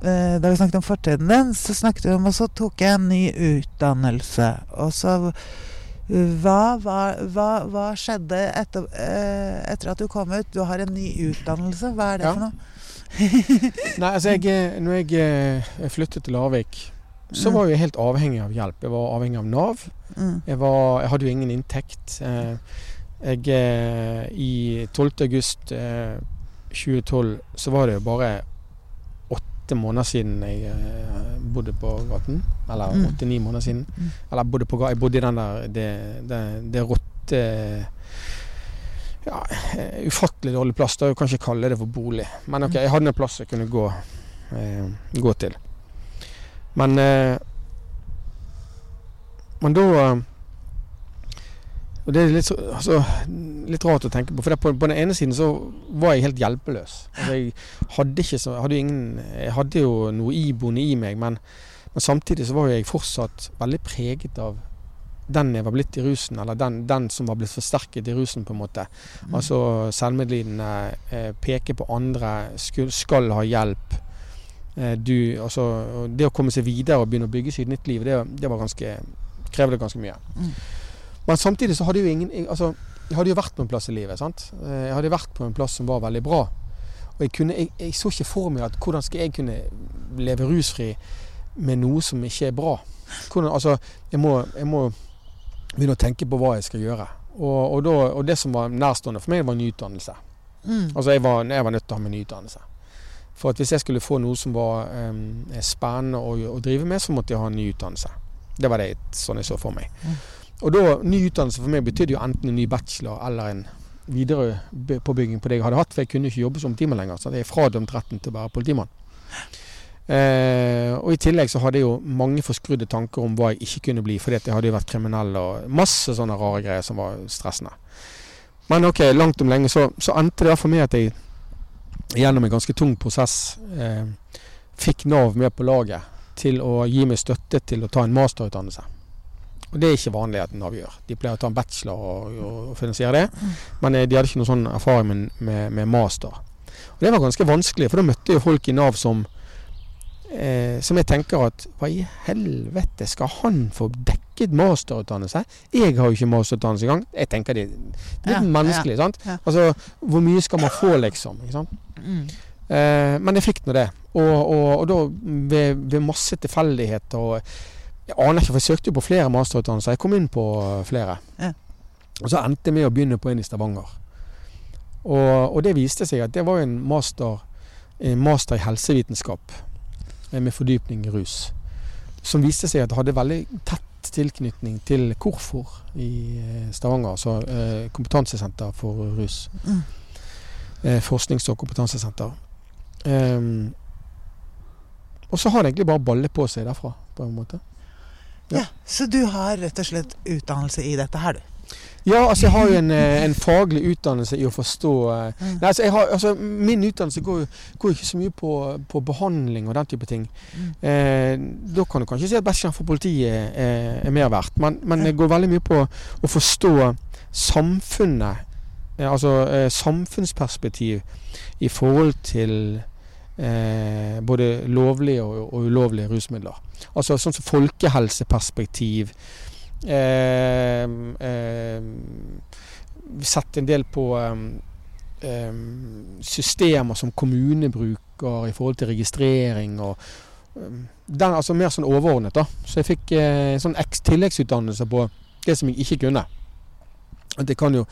Da vi snakket om fortiden din, så snakket vi om Og så tok jeg en ny utdannelse. Og så hva, hva, hva, hva skjedde etter, uh, etter at du kom ut? Du har en ny utdannelse. Hva er det Ja. for noe? Nei, altså jeg, eh, når jeg eh, flyttet til Larvik, så Mm. var jeg helt avhengig av hjelp. Jeg var avhengig av Nav. Mm. Jeg, var, jeg hadde jo ingen inntekt. Eh, Jeg, eh, I 12. august eh, 2012 så var det jo bare åtte måneder siden jeg eh, bodde på gaten. Eller Mm. åtte-ni måneder siden. Mm. Eller bodde, på, gaten. jeg bodde i den der det, det, det rotte ja, eh, Ufattelig dårlig plass. Da kan jeg ikke kalle det for bolig. Men ok, jeg hadde en plass jeg kunne gå, eh, gå til. Men eh, Men da eh, og det er litt, altså, litt rart å tenke på. For på, på den ene siden så var jeg helt hjelpeløs. Altså, jeg hadde ikke så, hadde jo ingen, jeg hadde jo noe iboende i meg, men, men samtidig så var jo jeg fortsatt veldig preget av den jeg var blitt i rusen, eller den, den som var blitt forsterket i rusen, på en måte. Mm. Altså selvmedlidende, eh, peke på andre, skal, skal ha hjelp. Eh, du, altså, det å komme seg videre og begynne å bygge sitt nytt liv, det, det var ganske, krevde ganske mye. Mm. Men samtidig så hadde jo ingen altså, Jeg hadde jo vært på en plass i livet. sant? Eh, Jeg hadde vært på en plass som var veldig bra. Og jeg, kunne, jeg, jeg så ikke for meg at hvordan skal jeg kunne leve rusfri med noe som ikke er bra. Hvordan, altså, jeg må, jeg må begynne å tenke på hva jeg skal gjøre. Og, og, da, og det som var nærstående for meg, var nyutdannelse. Mm. Altså jeg var, jeg var nødt til å ha med nyutdannelse. For at hvis jeg skulle få noe som var um, spennende å, å drive med, så måtte jeg ha en ny utdannelse. Det var det sånn jeg så for meg. Mm. Og da, ny utdannelse for meg betydde jo enten en ny bachelor eller en videre påbygging på det jeg hadde hatt, for jeg kunne ikke jobbe som politimann lenger. Så jeg er fradømt retten til å være politimann. Eh, og i tillegg så hadde jeg jo mange forskrudde tanker om hva jeg ikke kunne bli, fordi at jeg hadde jo vært kriminell og masse sånne rare greier som var stressende. Men ok, langt om lenge så, så endte det for meg at jeg gjennom en ganske tung prosess eh, fikk Nav med på laget til å gi meg støtte til å ta en masterutdannelse. Og det er ikke vanlig at Nav gjør. De pleier å ta en bachelor og, og finansiere det. Men eh, de hadde ikke noen sånn erfaring med, med, med master. Og det var ganske vanskelig, for da møtte jeg folk i Nav som eh, som jeg tenker at hva i helvete skal han få dekket masterutdannelse? Jeg har jo ikke masterutdannelse engang. Jeg tenker det, det er Ja, menneskelig, sant? ja. Altså, hvor mye skal man få, liksom? Mm. Eh, men jeg fikk nå det. Og, og, og da ved, ved masse tilfeldigheter og Jeg aner ikke, for jeg søkte jo på flere masterutdannelser. Jeg kom inn på flere. Ja. Og så endte jeg med å begynne på en i Stavanger. Og, og det viste seg at det var en master, en master i helsevitenskap eh, med fordypning i rus. Som viste seg at det hadde veldig tett tilknytning til KORFOR i eh, Stavanger. Altså eh, kompetansesenter for rus. Mm. Eh, forsknings- og kompetansesenter. Um, og så har det egentlig bare ballet på seg derfra, på en måte. Ja, Så du har rett og slett utdannelse i dette her, du? Ja, altså jeg har jo en, eh, en faglig utdannelse i å forstå eh, Mm. Nei, altså, har, altså Min utdannelse går jo ikke så mye på, på behandling og den type ting. Mm. Eh, da kan du kanskje si at bachelor for politiet er, er mer verdt. Men, men det går veldig mye på å forstå samfunnet. Eh, altså eh, samfunnsperspektiv i forhold til eh, både lovlige og, og ulovlige rusmidler. Altså sånn som folkehelseperspektiv. Eh, eh, sett en del på eh, systemer som kommune bruker i forhold til registrering og eh, den, altså Mer sånn overordnet. da Så jeg fikk eh, sånn tilleggsutdannelse på det som jeg ikke kunne. Jeg kan jo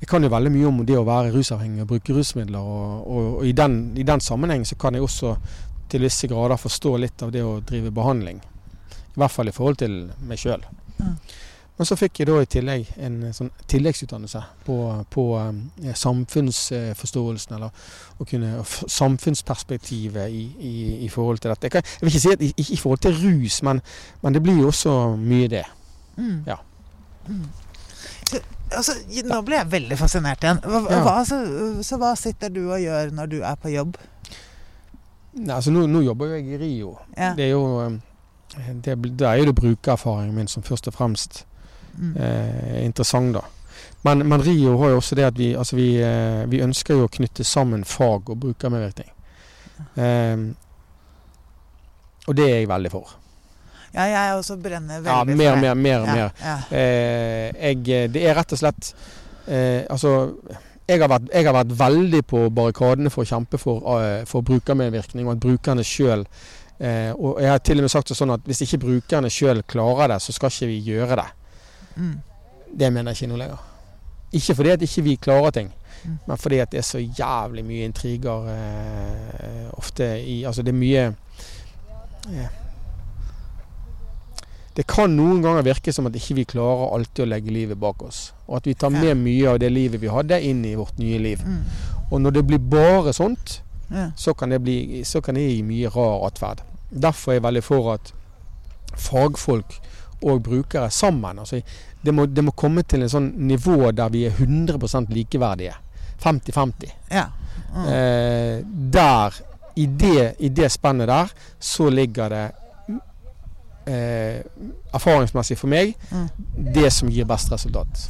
jeg kan jo veldig mye om det å være rusavhengig og bruke rusmidler. Og, og, og i, den, i den sammenheng så kan jeg også til visse grader forstå litt av det å drive behandling. I hvert fall i forhold til meg sjøl. Mm. Men så fikk jeg da i tillegg en sånn tilleggsutdannelse på, på eh, samfunnsforståelsen, eller å kunne samfunnsperspektivet i, i, i forhold til dette. Jeg, kan, jeg vil ikke si at i, i forhold til rus, men, men det blir jo også mye det. Mm. Ja. Mm. Så, altså, nå ble jeg veldig fascinert igjen. Hva, Ja. hva, så, så hva sitter du og gjør når du er på jobb? Nei, altså nå, nå jobber jo jeg i Rio. Ja. Det er jo det, det, er jo det brukererfaringen min som først og fremst Mm. eh, er interessant, da. Men, men Rio har jo også det at vi, altså vi, eh, vi ønsker jo å knytte sammen fag og brukermedvirkning. Eh, og det er jeg veldig for. Ja, jeg også brenner veldig Ja, for mer, det. mer, mer ja, mer. Eh, jeg, det er rett og slett eh, Altså, jeg har, vært, jeg har vært veldig på barrikadene for å kjempe for, uh, for brukermedvirkning, og at brukerne sjøl eh, Og jeg har til og med sagt det sånn at hvis ikke brukerne sjøl klarer det, så skal ikke vi gjøre det. Mm. Det mener jeg ikke nå lenger. Ikke fordi at ikke vi klarer ting, Mm. men fordi at det er så jævlig mye intriger eh, ofte i Altså det er mye eh, Det kan noen ganger virke som at ikke vi klarer alltid å legge livet bak oss. Og at vi tar med mye av det livet vi hadde, inn i vårt nye liv. Mm. Og når det blir bare sånt, Ja. så kan det, bli, så kan det gi mye rar atferd. Derfor er jeg veldig for at fagfolk og brukere sammen altså det, må, det må komme til en sånn nivå der vi er 100% likeverdige. 50-50. ja. Mm. Eh, der, i det, i det spennet der, så ligger det eh, erfaringsmessig for meg Mm. det som gir best resultat.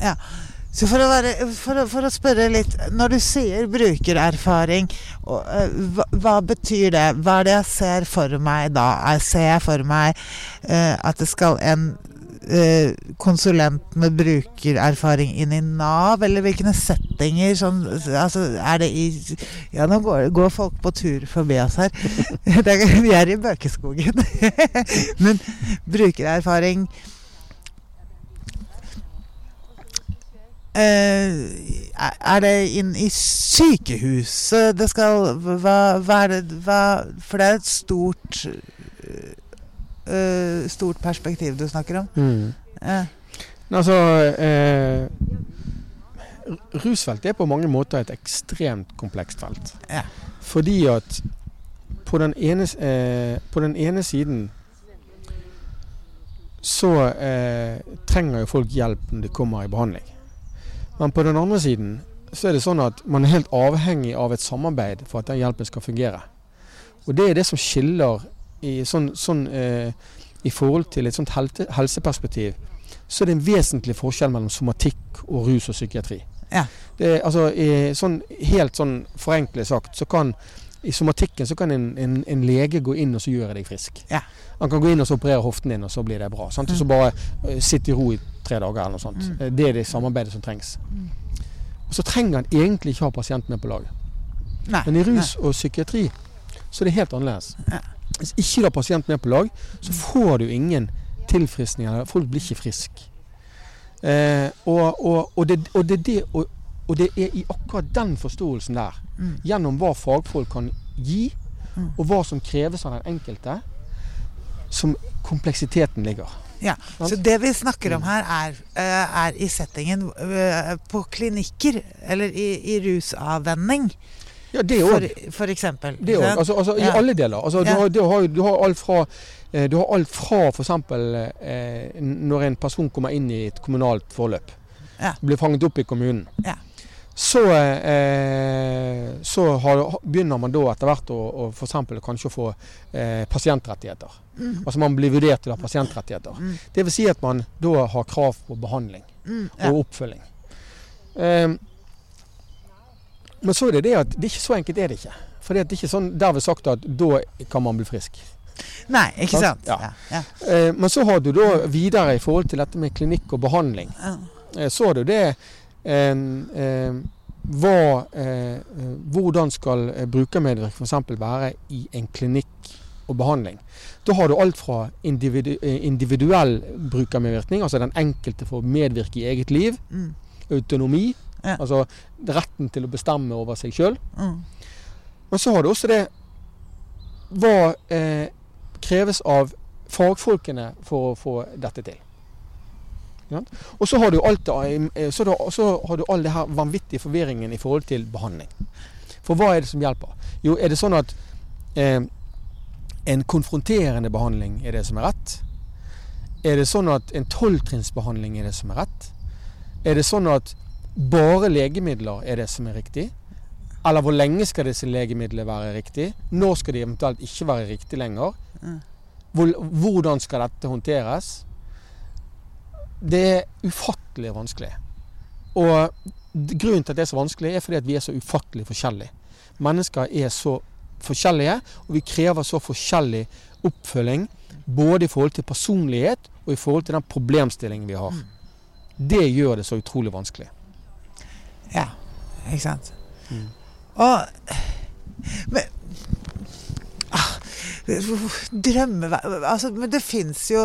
Så for å, være, for, å, for å spørre litt Når du sier brukererfaring, og, eh, hva, hva betyr det? Hva er det jeg ser for meg da? Jeg ser for meg eh, at det skal en konsulent med brukererfaring inn i Nav, eller hvilke settinger? Sånn, altså, er det i Ja, nå går, går folk på tur forbi oss her. Er, vi er i Bøkeskogen. Men brukererfaring Eh, er det inn i sykehuset det skal Hva, hva er det hva, For det er et stort eh, Stort perspektiv du snakker om. Mm. Eh. Altså eh, Rusfelt er på mange måter et ekstremt komplekst felt. Ja. Fordi at på den ene, eh, på den ene siden så eh, trenger jo folk hjelp når de kommer i behandling. Men på den andre siden så er det sånn at man er helt avhengig av et samarbeid for at den hjelpen skal fungere. Og det er det som skiller i, sånn, sånn, eh, i forhold til et sånt helte, helseperspektiv så er det en vesentlig forskjell mellom somatikk og rus og psykiatri. Ja. Det, altså, i, sånn, helt sånn forenklet sagt, så kan i somatikken så kan en, en, en lege gå inn og så gjøre deg frisk. Ja. Han kan gå inn og så operere hoften din, og så blir det bra. Sant? Og så Mm. bare uh, sitte i ro i tre dager eller noe sånt. Mm. Eh, Det er det samarbeidet som trengs. Mm. Og så trenger han egentlig ikke ha pasienten med på laget. Nei. Men i rus og psykiatri så er det helt annerledes. Ja. Hvis ikke du har pasienten med på lag, så får du ingen tilfriskninger. Folk blir ikke friske. Eh, og, og, og, det, og, det, det, og, det er i akkurat den forståelsen der, Mm. gjennom hva fagfolk kan gi, Mm. og hva som kreves av den enkelte, som kompleksiteten ligger. Ja, Så det vi snakker om her, er, eh, er i settingen eh, på klinikker, eller i, i rusavvenning, Ja, det for, òg. for eksempel. Det òg. Altså, altså, I alle deler. Altså, du, har, du, har, du har alt fra eh, du har alt fra f.eks. Eh, når en person kommer inn i et kommunalt forløp. Ja. Blir fanget opp i kommunen. Ja. Så, eh, så har, begynner man da etter hvert å, å for eksempel kanskje å få eh, pasientrettigheter. Mm. Altså man blir vurdert til å ha pasientrettigheter. Mm. Det vil si at man da har krav på behandling Mm, og oppfølging. Eh, men så er det det at det er ikke så enkelt er det ikke. For det er ikke sånn derved sagt at da kan man bli frisk. Nei, ikke Sant? sant? Ja. Ja. Eh, men så har du da videre i forhold til dette med klinikk og behandling. Ja. Eh, så har du det eh, eh, hva, eh, Hvordan skal eh, brukermedvirkning f.eks. være i en klinikk og behandling? Da har du alt fra individu individuell brukermedvirkning, altså den enkelte får medvirke i eget liv, Mm, autonomi, Ja. altså retten til å bestemme over seg sjøl. mm, Men så har du også det Hva eh, kreves av fagfolkene for å få dette til? Ja. Og så har du alt det, eh, så, da, så har du all det her vanvittige forvirringen i forhold til behandling. For hva er det som hjelper? Jo, er det sånn at eh, en konfronterende behandling er det som er rett? Er det sånn at en tolvtrinnsbehandling er det som er rett? Er det sånn at bare legemidler er det som er riktig? Eller hvor lenge skal disse legemidlene være riktig? Når skal de eventuelt ikke være riktig lenger? Mm. Hvordan skal dette håndteres? Det er ufattelig vanskelig. Og grunnen til at det er så vanskelig, er fordi at vi er så ufattelig forskjellige. Mennesker er så forskjellige, og vi krever så forskjellig oppfølging. Både i forhold til personlighet og i forhold til den problemstillingen vi har. Det gjør det så utrolig vanskelig. Ja, ikke sant. Mm. Og Men ah, Drømme altså, Men det fins jo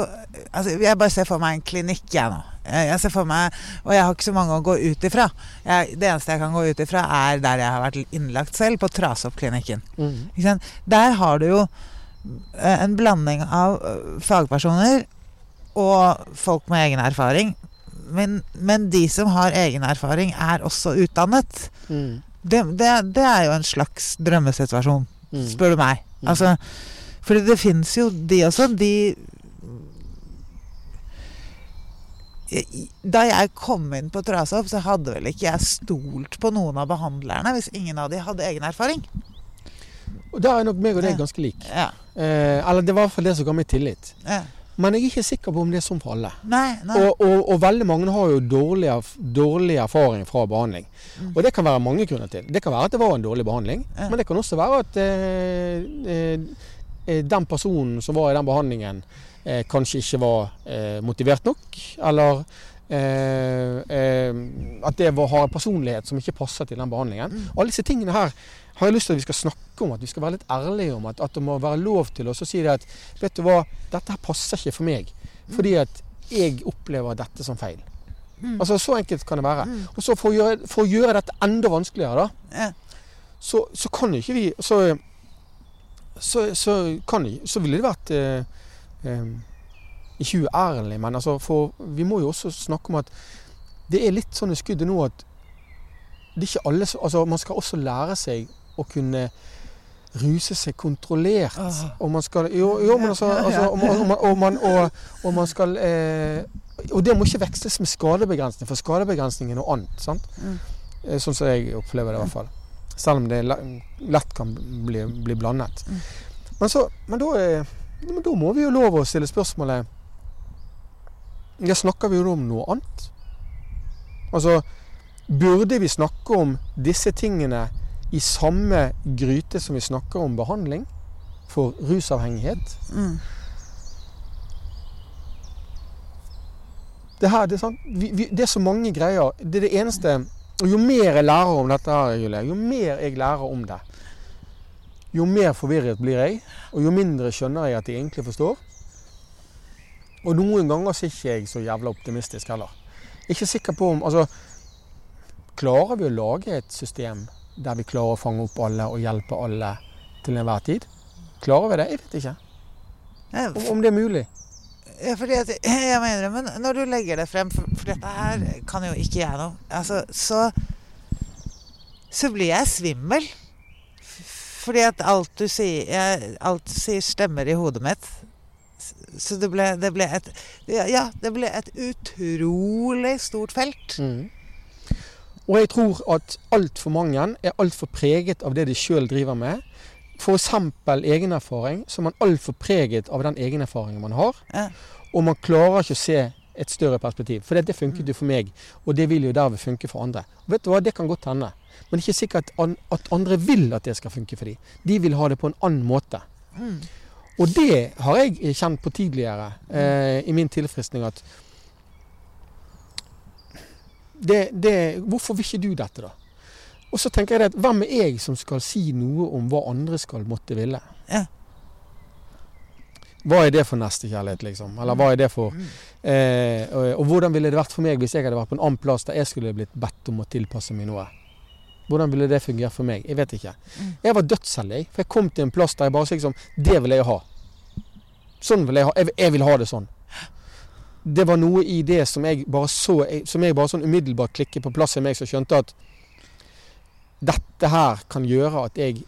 altså, Jeg bare ser for meg en klinikk, jeg nå. Jeg ser for meg, Og jeg har ikke så mange å gå ut ifra. Jeg, det eneste jeg kan gå ut ifra, er der jeg har vært innlagt selv, på Trasoppklinikken. Mm. Der har du jo eh, en blanding av eh, fagpersoner og folk med egen erfaring. Men, men de som har egen erfaring, er også utdannet. Mm. Det, det, det er jo en slags drømmesituasjon, Mm. spør du meg. Mm. Altså, fordi det fins jo de også. De Da jeg kom inn på Trasopp, så hadde vel ikke jeg stolt på noen av behandlerne hvis ingen av de hadde egen erfaring. Og Der er nok meg og deg ganske lik. Ja. Eh, eller det var i hvert fall det som ga meg tillit. ja. Men jeg er ikke sikker på om det er sånn for alle. Nei, nei. Og, og, og veldig mange har jo dårlig, dårlig erfaring fra behandling. Mm. Og det kan være mange grunner til. Det kan være at det var en dårlig behandling, Ja. men det kan også være at eh, eh, eh, den personen som var i den behandlingen, eh, kanskje ikke var eh, motivert nok. Eller eh, eh, at det var, har en personlighet som ikke passer til den behandlingen. Mm. Alle disse tingene her har jeg lyst til at vi skal snakke om, at vi skal være litt ærlige om. At, at det må være lov til oss å si det at vet du hva, dette her passer ikke for meg. Fordi at jeg opplever dette som feil. Mm. Altså Så enkelt kan det være. Mm. Og så for å gjøre, for å gjøre dette enda vanskeligere, da, Ja. så, så kan ikke vi Så, så, så, kan, så ville det vært eh, eh, Ikke uærlig, men altså for vi må jo også snakke om at det er litt sånn i skuddet nå at det er ikke alle Altså, man skal også lære seg å kunne ruse seg kontrollert. Åh. Og man skal Jo, jo men altså, altså og, man, og, man, og, man, og, og man skal eh, Og det må ikke veksles med skadebegrensning, for skadebegrensning er noe annet. sant? Mm. Eh, Sånn som jeg opplever det, i hvert fall. Selv om det lett kan bli, bli blandet. Mm. Men, så, men, da, eh, men da må vi jo lov å stille spørsmålet Ja, snakker vi jo om noe annet? Altså, burde vi snakke om disse tingene i samme gryte som vi snakker om behandling for rusavhengighet? Mm. Det, her, det, er sant? Vi, vi, det er så mange greier. Det er det eneste Og jo mer jeg lærer om dette, her, Julie, jo mer jeg lærer om det, jo mer forvirret blir jeg, og jo mindre skjønner jeg at jeg egentlig forstår. Og noen ganger er ikke jeg så jævla optimistisk heller. Ikke sikker på om Altså, klarer vi å lage et system der vi klarer å fange opp alle og hjelpe alle til enhver tid? Klarer vi det? Jeg vet ikke. Om, om det er mulig. Ja, fordi at, jeg mener men når du legger det frem, for, for dette her kan jo ikke jeg noe altså, så, så blir jeg svimmel. Fordi at alt du sier, jeg, alt du sier stemmer i hodet mitt. Så det ble, det ble et ja, ja, det ble et utrolig stort felt. Mm. Og jeg tror at altfor mange er altfor preget av det de sjøl driver med. F.eks. egenerfaring, så er man altfor preget av den egenerfaringen man har. Ja. Og man klarer ikke å se et større perspektiv. For det, det funket jo for meg, og det vil jo derved funke for andre. Og vet du hva, Det kan godt hende. Men det er ikke sikkert at andre vil at det skal funke for dem. De vil ha det på en annen måte. Mm. Og det har jeg kjent på tidligere eh, i min tilfriskning at det, det, Hvorfor vil ikke du dette, da? Og så tenker jeg at hvem er jeg som skal si noe om hva andre skal måtte ville? Ja. Hva er det for nestekjærlighet, liksom? Eller hva er det for eh, og, og hvordan ville det vært for meg hvis jeg hadde vært på en annen plass der jeg skulle blitt bedt om å tilpasse meg noe? Hvordan ville det fungert for meg? Jeg vet ikke. Jeg var dødsheldig, for jeg kom til en plass der jeg bare liksom Det vil jeg ha. Sånn vil jeg ha. Jeg, jeg vil ha det sånn. Det var noe i det som jeg bare så Som jeg bare sånn umiddelbart klikket på plass i meg, som skjønte at dette her kan gjøre at jeg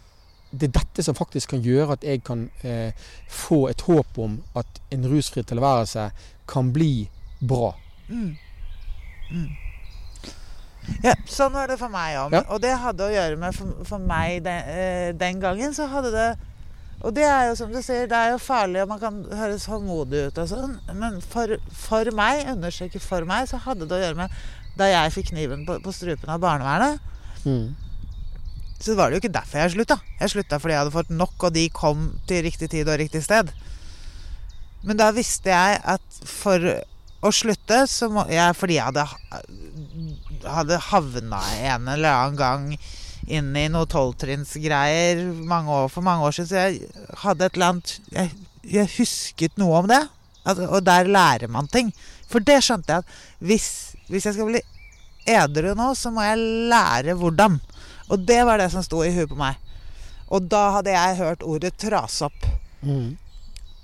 Det er dette som faktisk kan gjøre at jeg kan eh, få et håp om at en rusfri tilværelse kan bli bra. Mm. Mm. Ja, sånn var det for meg òg. Ja. Og det hadde å gjøre med for, for meg den, eh, den gangen, så hadde det Og det er jo som du sier, det er jo farlig, og man kan høres håndmodig ut og sånn, men for, for meg, understreker for meg, så hadde det å gjøre med da jeg fikk kniven på, på strupen av barnevernet. Mm. Så var det jo ikke derfor jeg slutta. Jeg slutta fordi jeg hadde fått nok, og de kom til riktig tid og riktig sted. Men da visste jeg at for å slutte, så må jeg Fordi jeg hadde, hadde havna en eller annen gang inn i noe tolvtrinnsgreier for mange år siden, så jeg hadde et eller annet Jeg, jeg husket noe om det. At, og der lærer man ting. For det skjønte jeg at hvis, hvis jeg skal bli edru nå, så må jeg lære hvordan. Og det var det som sto i huet på meg. Og da hadde jeg hørt ordet 'trase opp'. Mm.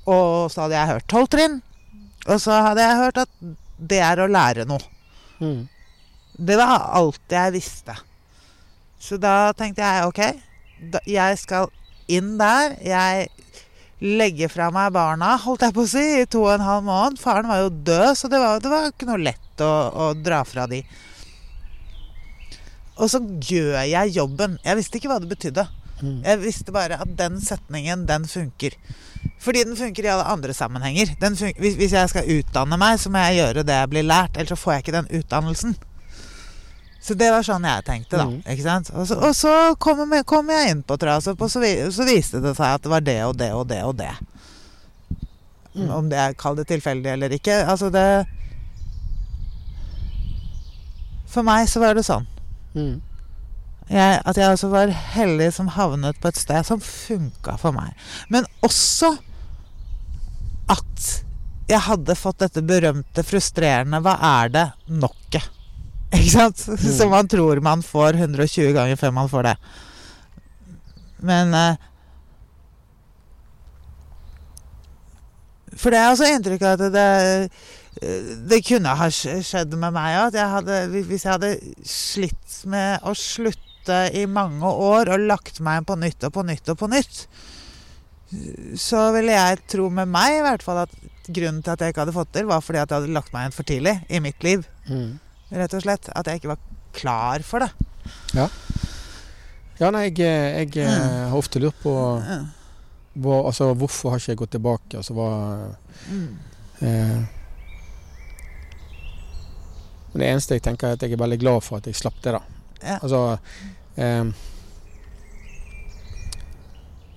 Og så hadde jeg hørt tolv trinn. Og så hadde jeg hørt at det er å lære noe. Mm. Det var alt jeg visste. Så da tenkte jeg ok, jeg skal inn der. Jeg legger fra meg barna, holdt jeg på å si, i to og en halv måned. Faren var jo død, så det var, det var ikke noe lett å, å dra fra de. Og så gjør jeg jobben. Jeg visste ikke hva det betydde. Mm. Jeg visste bare at den setningen, den funker. Fordi den funker i alle andre sammenhenger. Den hvis, hvis jeg skal utdanne meg, så må jeg gjøre det jeg blir lært. Ellers så får jeg ikke den utdannelsen. Så det var sånn jeg tenkte, da. Mm. Ikke sant? Og så, og så kom, jeg, kom jeg inn på Trasop, og så, så viste det seg at det var det og det og det og det. Mm. Om det er kall det tilfeldig eller ikke. Altså det For meg så var det sånn. Mm. Jeg, at jeg altså var heldig som havnet på et sted som funka for meg. Men også at jeg hadde fått dette berømte, frustrerende 'hva er det?' nokket. Ikke sant? Så man tror man får 120 ganger før man får det. Men eh, For det er også inntrykk av at det, det kunne ha skjedd med meg òg. Hvis jeg hadde slitt med å slutte i mange år og lagt meg på nytt og på nytt og på nytt, så ville jeg tro med meg i hvert fall at grunnen til at jeg ikke hadde fått til, var fordi at jeg hadde lagt meg inn for tidlig i mitt liv. Mm. Rett og slett. At jeg ikke var klar for det. Ja, Ja, nei, jeg, jeg mm. har ofte lurt på hva, altså, hvorfor har ikke jeg gått tilbake. Altså, hva, Mm. eh, det eneste jeg tenker er at jeg er veldig glad for at jeg slapp det, da. Ja. Altså eh,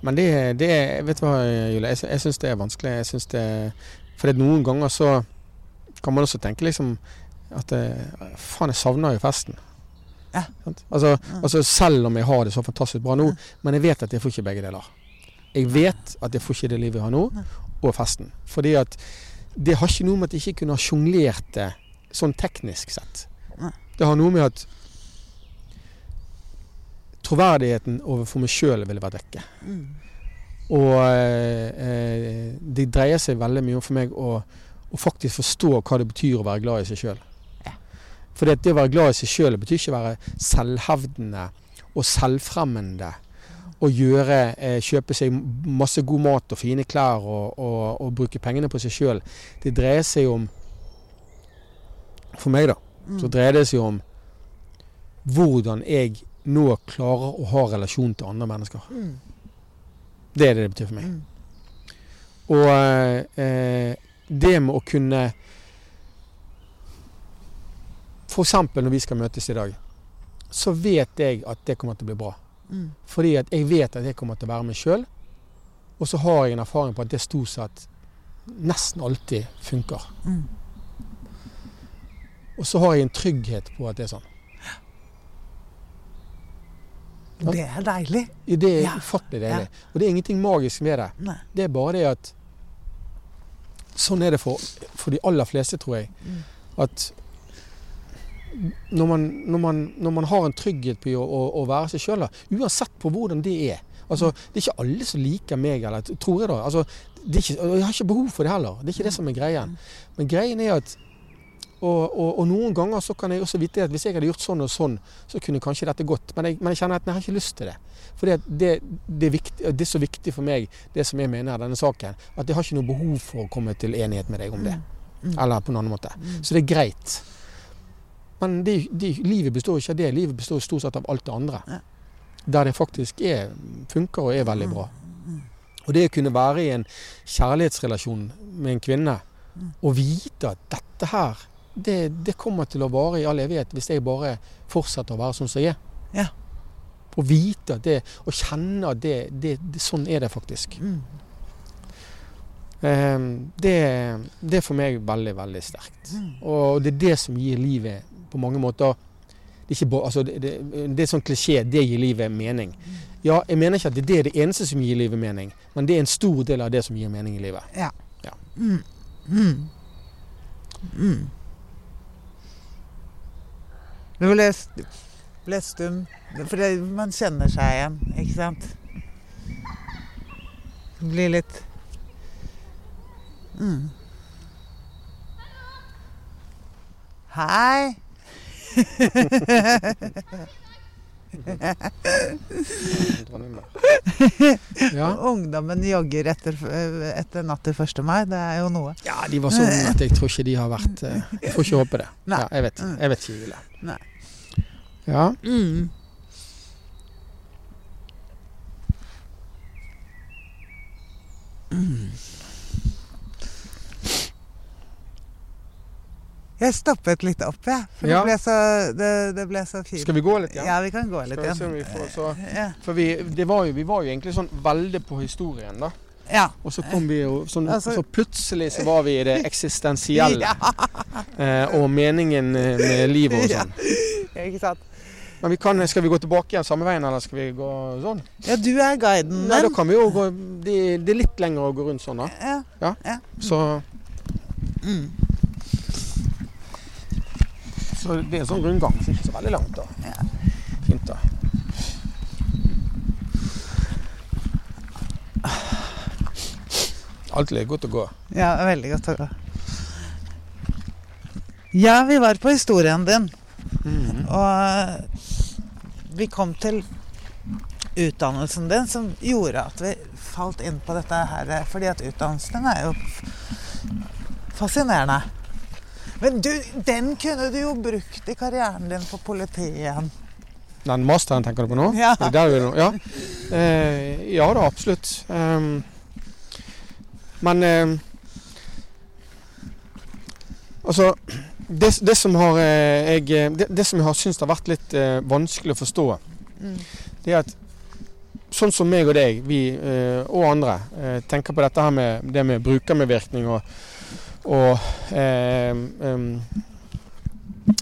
Men det, det Vet du hva, Julie? Jeg, jeg syns det er vanskelig. Jeg synes det For noen ganger så kan man også tenke liksom at jeg, Faen, jeg savner jo festen. Ja. Altså, ja. altså selv om jeg har det så fantastisk bra nå, men jeg vet at jeg får ikke begge deler. Jeg vet at jeg får ikke det livet jeg har nå, og festen. Fordi at det har ikke noe med at jeg ikke kunne ha sjonglert det sånn teknisk sett. Det har noe med at troverdigheten overfor meg sjøl ville vært vekke. Mm. Og eh, eh, det dreier seg veldig mye om for meg å, å faktisk forstå hva det betyr å være glad i seg sjøl. For det å være glad i seg sjøl betyr ikke å være selvhevdende og selvfremmende. Og gjøre, eh, kjøpe seg masse god mat og fine klær og, og, og bruke pengene på seg sjøl. Det dreier seg om For meg, da, Mm. så dreier det seg om hvordan jeg nå klarer å ha relasjon til andre mennesker. Mm. Det er det det betyr for meg. Mm. Og eh, det med å kunne F.eks. når vi skal møtes i dag, så vet jeg at det kommer til å bli bra. Mm. Fordi at jeg vet at jeg kommer til å være meg sjøl. Og så har jeg en erfaring på at det stort sett nesten alltid funker. Mm. Og så har jeg en trygghet på at det er sånn. Ja. Det er deilig. Det er Ja. ufattelig deilig. Og det er ingenting magisk med det. Nei. Det er bare det at Sånn er det for, for de aller fleste, tror jeg. Mm. At når man, når, man, når man har en trygghet på å, å, å være seg sjøl, uansett på hvordan det er altså, Det er ikke alle som liker meg, eller tror jeg da. Altså, det er ikke, jeg har ikke behov for det heller. Det er ikke det som er greien. Men greien er at og, og, og noen ganger så kan jeg også vite at hvis jeg hadde gjort sånn og sånn, så kunne kanskje dette gått. Men jeg, men jeg kjenner at jeg har ikke lyst til det. For det, det, det, er det er så viktig for meg, det som jeg mener er denne saken, at jeg har ikke noe behov for å komme til enighet med deg om det. Eller på en annen måte. Så det er greit. Men de, de, livet består ikke av det. Livet består stort sett av alt det andre. Ja. Der det faktisk er, funker og er veldig bra. Og det å kunne være i en kjærlighetsrelasjon med en kvinne og vite at dette her, det, det kommer til å vare i all evighet hvis jeg bare fortsetter å være sånn som jeg er. Ja. Å vite at det, å kjenne at det, det, det Sånn er det faktisk. Mm. Eh, det, det er for meg veldig, veldig sterkt. Og det er det som gir livet på mange måter det er, altså det, det, det er sånn klisjé det gir livet mening. Ja, jeg mener ikke at det er det eneste som gir livet mening, men det er en stor del av det som gir mening i livet. Ja. Ja. Mm. Mm. Mm. Du ble, ble stum, for det, man kjenner seg igjen, ikke sant? Det blir litt mm. Hei! Ja. Ungdommen jogger etter, etter natt til 1. mai. Det er jo noe. ja, de var så unge at jeg tror ikke de har vært eh, Jeg får ikke håpe det. Ja, jeg vet, jeg vet ikke, Julie. Nei. Ja. Mm. Jeg stoppet litt opp, jeg. For Ja. det, ble så, det, det ble så fint. Skal vi gå litt igjen? Ja, vi kan gå litt Skal vi se om vi får så Ja. For vi, det var jo, vi var jo egentlig sånn veldig på historien, da. ja. Og så kom vi jo sånn Altså- Så plutselig så var vi i det eksistensielle. Ja. Eh, og meningen med livet og sånn. Ikke sant? Men vi kan, skal vi gå tilbake igjen samme veien, eller skal vi gå sånn? Ja, du er guiden Nei, da kan vi jo gå Det, de er litt lenger å gå rundt sånn, da. Ja. Ja. Ja. Så Mm. Så det er sånn rundgang, så ikke så veldig langt, da. Ja. Fint, da. Alltid litt godt å gå. ja, veldig godt å gå. Ja, vi var på historien din. Og vi kom til utdannelsen din, som gjorde at vi falt inn på dette her. Fordi at utdannelsen din er jo fascinerende. Men du, den kunne du jo brukt i karrieren din på politiet. Den masteren tenker du på nå? Ja. Ja. Eh, ja da, absolutt. Um, men eh, Altså, det, det som har eh, jeg, eh, det, det som jeg har syntes har vært litt eh, vanskelig å forstå, Mm. det er at sånn som meg og deg, vi eh, og andre, tenker på dette her med det med brukermedvirkning og, og eh,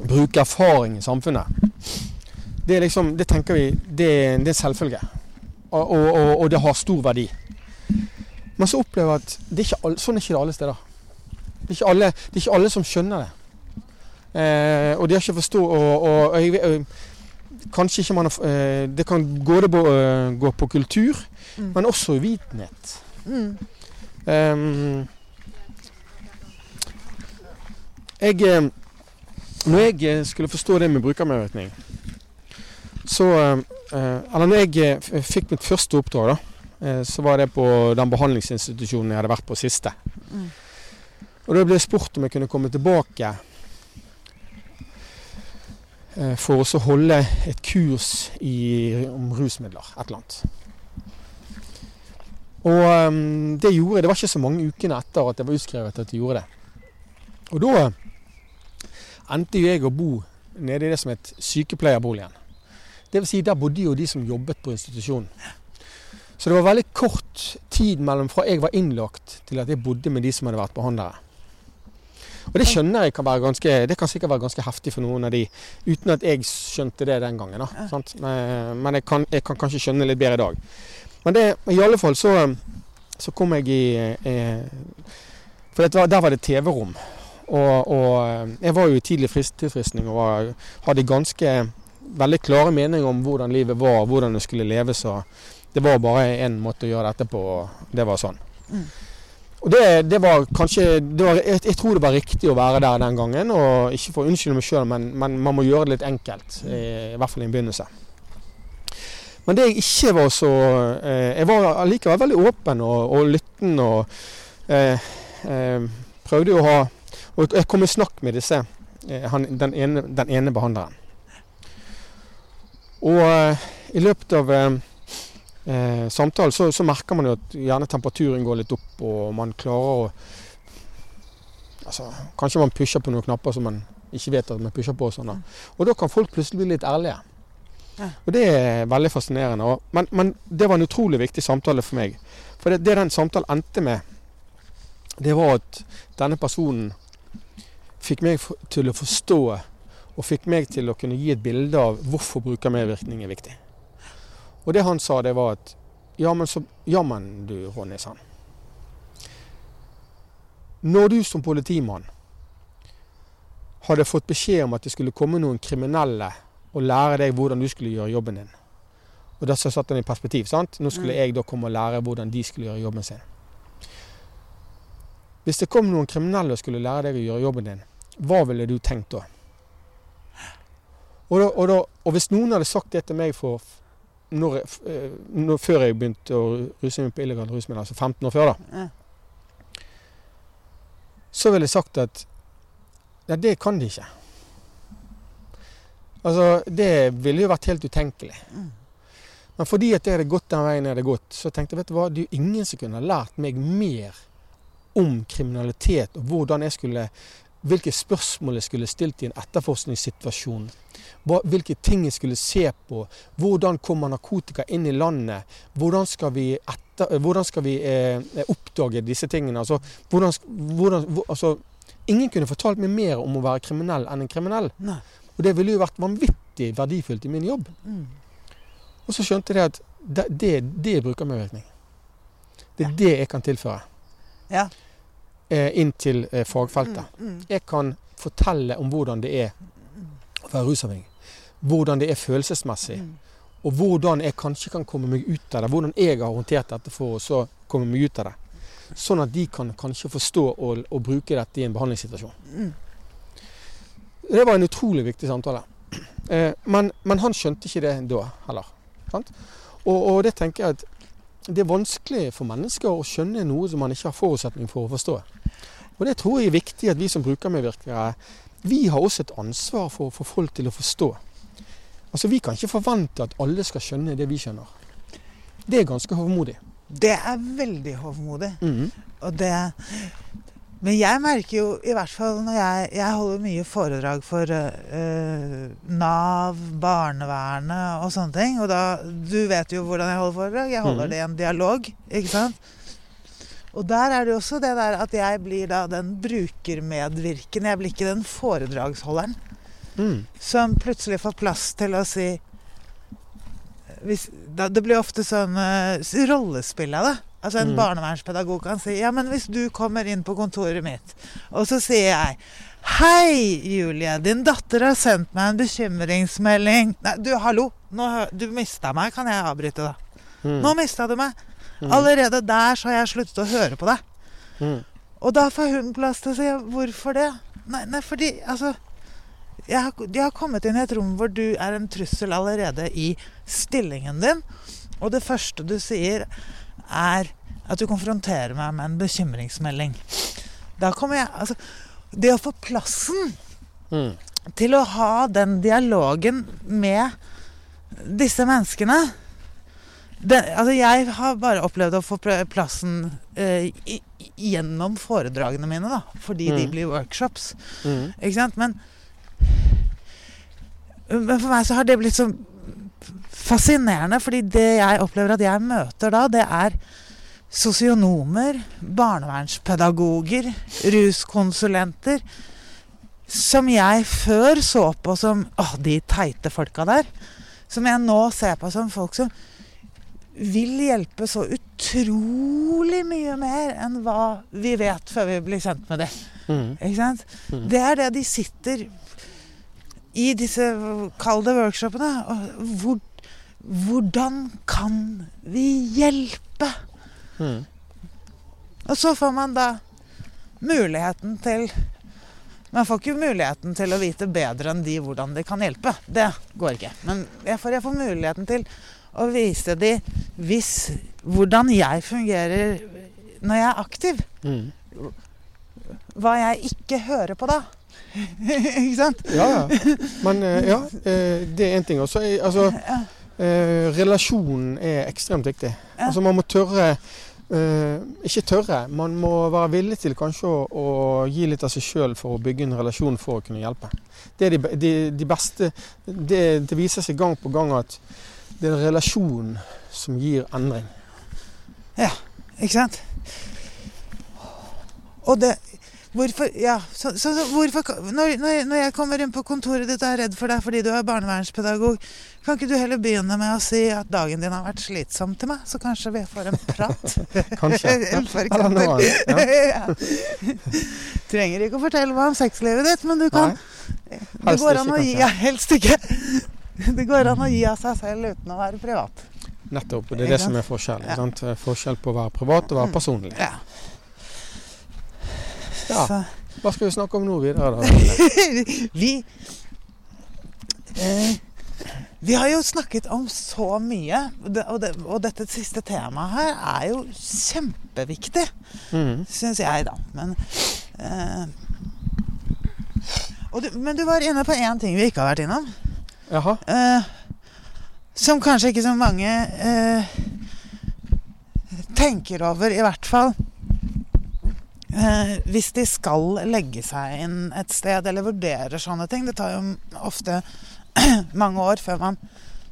bruke erfaring i samfunnet. Det er liksom, det tenker vi, det, det er en selvfølge. Og, og, og, og det har stor verdi. Men så opplever jeg at det er ikke alle, sånn er ikke det alle steder. Det er ikke alle, det er ikke alle som skjønner det. Eh, og de har ikke forstå og, jeg, øh, Kanskje ikke man har, eh, Det kan både på, øh, gå på kultur, Mm. men også uvitenhet. Mm. Ehm, jeg eh, Når jeg eh, skulle forstå det med brukermedvirkning, så eh, Eller når jeg fikk mitt første oppdrag, da, så var det på den behandlingsinstitusjonen jeg hadde vært på siste. Mm. Og da ble jeg spurt om jeg kunne komme tilbake for å holde et kurs i, om rusmidler. Et eller annet. Og det gjorde jeg. Det var ikke så mange ukene etter at jeg var utskrevet at jeg gjorde det. Og da endte jo jeg å bo nede i det som het sykepleierboligen. Det vil si, der bodde jo de som jobbet på institusjonen. Så det var veldig kort tid mellom fra jeg var innlagt til at jeg bodde med de som hadde vært behandlere. Og det skjønner jeg kan være ganske, det kan sikkert være ganske heftig for noen av de, uten at jeg skjønte det den gangen. Da, sant? Men, jeg, kan, jeg kan kanskje skjønne litt bedre i dag. Men det, i alle fall så, så kom jeg i eh, For det var, der var det TV-rom. Og, og jeg var jo i tidlig frist, tilfristning og var, hadde ganske veldig klare meninger om hvordan livet var, hvordan det skulle leves. Og det var bare én måte å gjøre dette på, og det var sånn. Mm. Og det, det var kanskje det var, jeg, jeg, tror det var riktig å være der den gangen. og Ikke for å unnskylde meg sjøl, men, men, man må gjøre det litt enkelt. I, i hvert fall i en begynnelse. Men det jeg ikke var så eh, Jeg var allikevel veldig åpen og, og lytten og eh, eh, prøvde å ha Og jeg kom i snakk med disse, eh, han, den, ene, den, ene, behandleren. Og eh, i løpet av eh, eh, samtalen, så, så, merker man jo at gjerne temperaturen går litt opp, og man klarer å altså, Kanskje man pusher på noen knapper som man ikke vet at man pusher på. Og Sånn, og da kan folk plutselig bli litt ærlige. Ja. Og det er veldig fascinerende. Og, men, men, det var en utrolig viktig samtale for meg. For det, det den samtalen endte med, det var at denne personen fikk meg til å forstå og fikk meg til å kunne gi et bilde av hvorfor brukermedvirkning er viktig. Og det han sa, det var at Ja, men så Jammen du, Ronny, sa han. Når du som politimann hadde fått beskjed om at det skulle komme noen kriminelle og lære deg hvordan du skulle gjøre jobben din Og da satte han i perspektiv. sant? Nå skulle jeg da komme og lære hvordan de skulle gjøre jobben sin. Hvis det kom noen kriminelle og skulle lære deg å gjøre jobben din, hva ville du tenkt da? Og, da, og, da, og hvis noen hadde sagt det til meg for når, eh, når, før jeg begynte å ruse meg på illegale rusmidler, altså 15 år før, da, ja. så ville jeg sagt at ja, det kan de ikke. Altså, det ville jo vært helt utenkelig. Mm. Men fordi at jeg hadde gått den veien jeg hadde gått, så tenkte jeg vet du hva, det er jo ingen som kunne lært meg mer om kriminalitet og hvordan jeg skulle hvilke spørsmål jeg skulle stilt i en etterforskningssituasjon. Hvilke ting jeg skulle se på. Hvordan kommer narkotika inn i landet? Hvordan skal vi, etter, eh, hvordan skal vi eh, oppdage disse tingene? Altså, hvordan, hvordan, altså, ingen kunne fortalt meg mer om å være kriminell enn en kriminell. Nei. Og det ville jo vært vanvittig verdifullt i min jobb. Mm. Og så skjønte jeg at det, det, det bruker medvirkning. Det er ja. det jeg kan tilføre. Ja. Eh, inn til eh, fagfeltet. Mm, mm. Jeg kan fortelle om hvordan det er å være rusavhengig. Hvordan det er følelsesmessig. Mm. Og hvordan jeg kanskje kan komme meg ut av det. Hvordan jeg har håndtert dette for å så komme meg ut av det. Sånn at de kan kanskje forstå og, og bruke dette i en behandlingssituasjon. Det var en utrolig viktig samtale. Eh, men, men, han skjønte ikke det da heller. Og, og, det tenker jeg at det er vanskelig for mennesker å skjønne noe som man ikke har forutsetning for å forstå. Og det tror jeg er viktig at vi som brukermedvirkere vi har også et ansvar for å få folk til å forstå. Altså Vi kan ikke forvente at alle skal skjønne det vi skjønner. Det er ganske hovmodig. Det er veldig hovmodig. Mm. Og det Men jeg merker jo i hvert fall når jeg, jeg holder mye foredrag for uh, Nav, barnevernet og sånne ting. Og da Du vet jo hvordan jeg holder foredrag. Jeg holder mm. det i en dialog. ikke sant? Og der er det jo også det der at jeg blir da den brukermedvirkende. Jeg blir ikke den foredragsholderen mm. som plutselig får plass til å si hvis, da, Det blir ofte sånn uh, rollespill av det. Altså En mm. barnevernspedagog kan si Ja, men hvis du kommer inn på kontoret mitt, og så sier jeg Hei, Julie. Din datter har sendt meg en bekymringsmelding. Nei, du, hallo. Nå, du mista meg. Kan jeg avbryte, da? Mm. Nå mista du meg. Mm. Allerede der så har jeg sluttet å høre på deg. Mm. Og da får hun plass til å si hvorfor det? Nei, nei fordi altså jeg har, jeg har, kommet inn i et rom hvor du er en trussel allerede i stillingen din. Og det første du sier, er at du konfronterer meg med en bekymringsmelding. Da kommer jeg Altså, det å få plassen mm. til å ha den dialogen med disse menneskene det, altså jeg har bare opplevd å få plassen eh, gjennom foredragene mine, da. Fordi mm. de blir workshops. Mm. Ikke sant? Men, men, for meg så har det blitt så fascinerende, fordi det jeg opplever at jeg møter da, det er sosionomer, barnevernspedagoger, ruskonsulenter. Som jeg før så på som å, de teite folka der. Som jeg nå ser på som folk som vil hjelpe så utrolig mye mer enn hva vi vet før vi blir kjent med det. Mm. Ikke sant? Mm. Det er det de sitter i disse kalde workshopene. Hvor, hvordan kan vi hjelpe? Mm. Og så får man da muligheten til Man får ikke muligheten til å vite bedre enn de hvordan de kan hjelpe. Det går ikke. Men jeg får, jeg får muligheten til å vise de hvis, hvordan jeg fungerer når jeg er aktiv. Mm. Hva jeg ikke hører på da. ikke sant? Ja, ja. Men eh, ja, eh, det er én ting. også. altså. Eh, Relasjonen er ekstremt viktig. Ja. Altså Man må tørre eh, Ikke tørre, man må være villig til kanskje å, å gi litt av seg sjøl for å bygge en relasjon for å kunne hjelpe. Det er de, de, de beste det, det viser seg gang på gang at det er relasjonen som gir endring. Ja, Ikke sant? Og det Hvorfor Ja, så, så, så hvorfor når, når, jeg kommer inn på kontoret ditt og er redd for deg fordi du er barnevernspedagog, kan ikke du heller begynne med å si at dagen din har vært slitsom til meg, så kanskje vi får en prat? Kanskje. For eksempel. annet. Ja. Trenger ikke å fortelle meg om sexlivet ditt, men du kan Nei, Det går an å gi ja, Helst ikke. Det går an å gi av seg selv uten å være privat. nettopp. Det er det som er forskjell. Ja. Forskjell på å være privat og å være personlig. Ja. Ja. Så Hva skal vi snakke om nå videre, da? vi eh, Vi har jo snakket om så mye, og, det, og, det, og dette siste temaet her er jo kjempeviktig, Mm. syns jeg, da. Men eh, du, Men du var inne på én ting vi ikke har vært innom. Jaha. Eh, som kanskje ikke så mange eh, tenker over, i hvert fall. Eh, hvis de skal legge seg inn et sted eller vurderer sånne ting. Det tar jo ofte mange år før man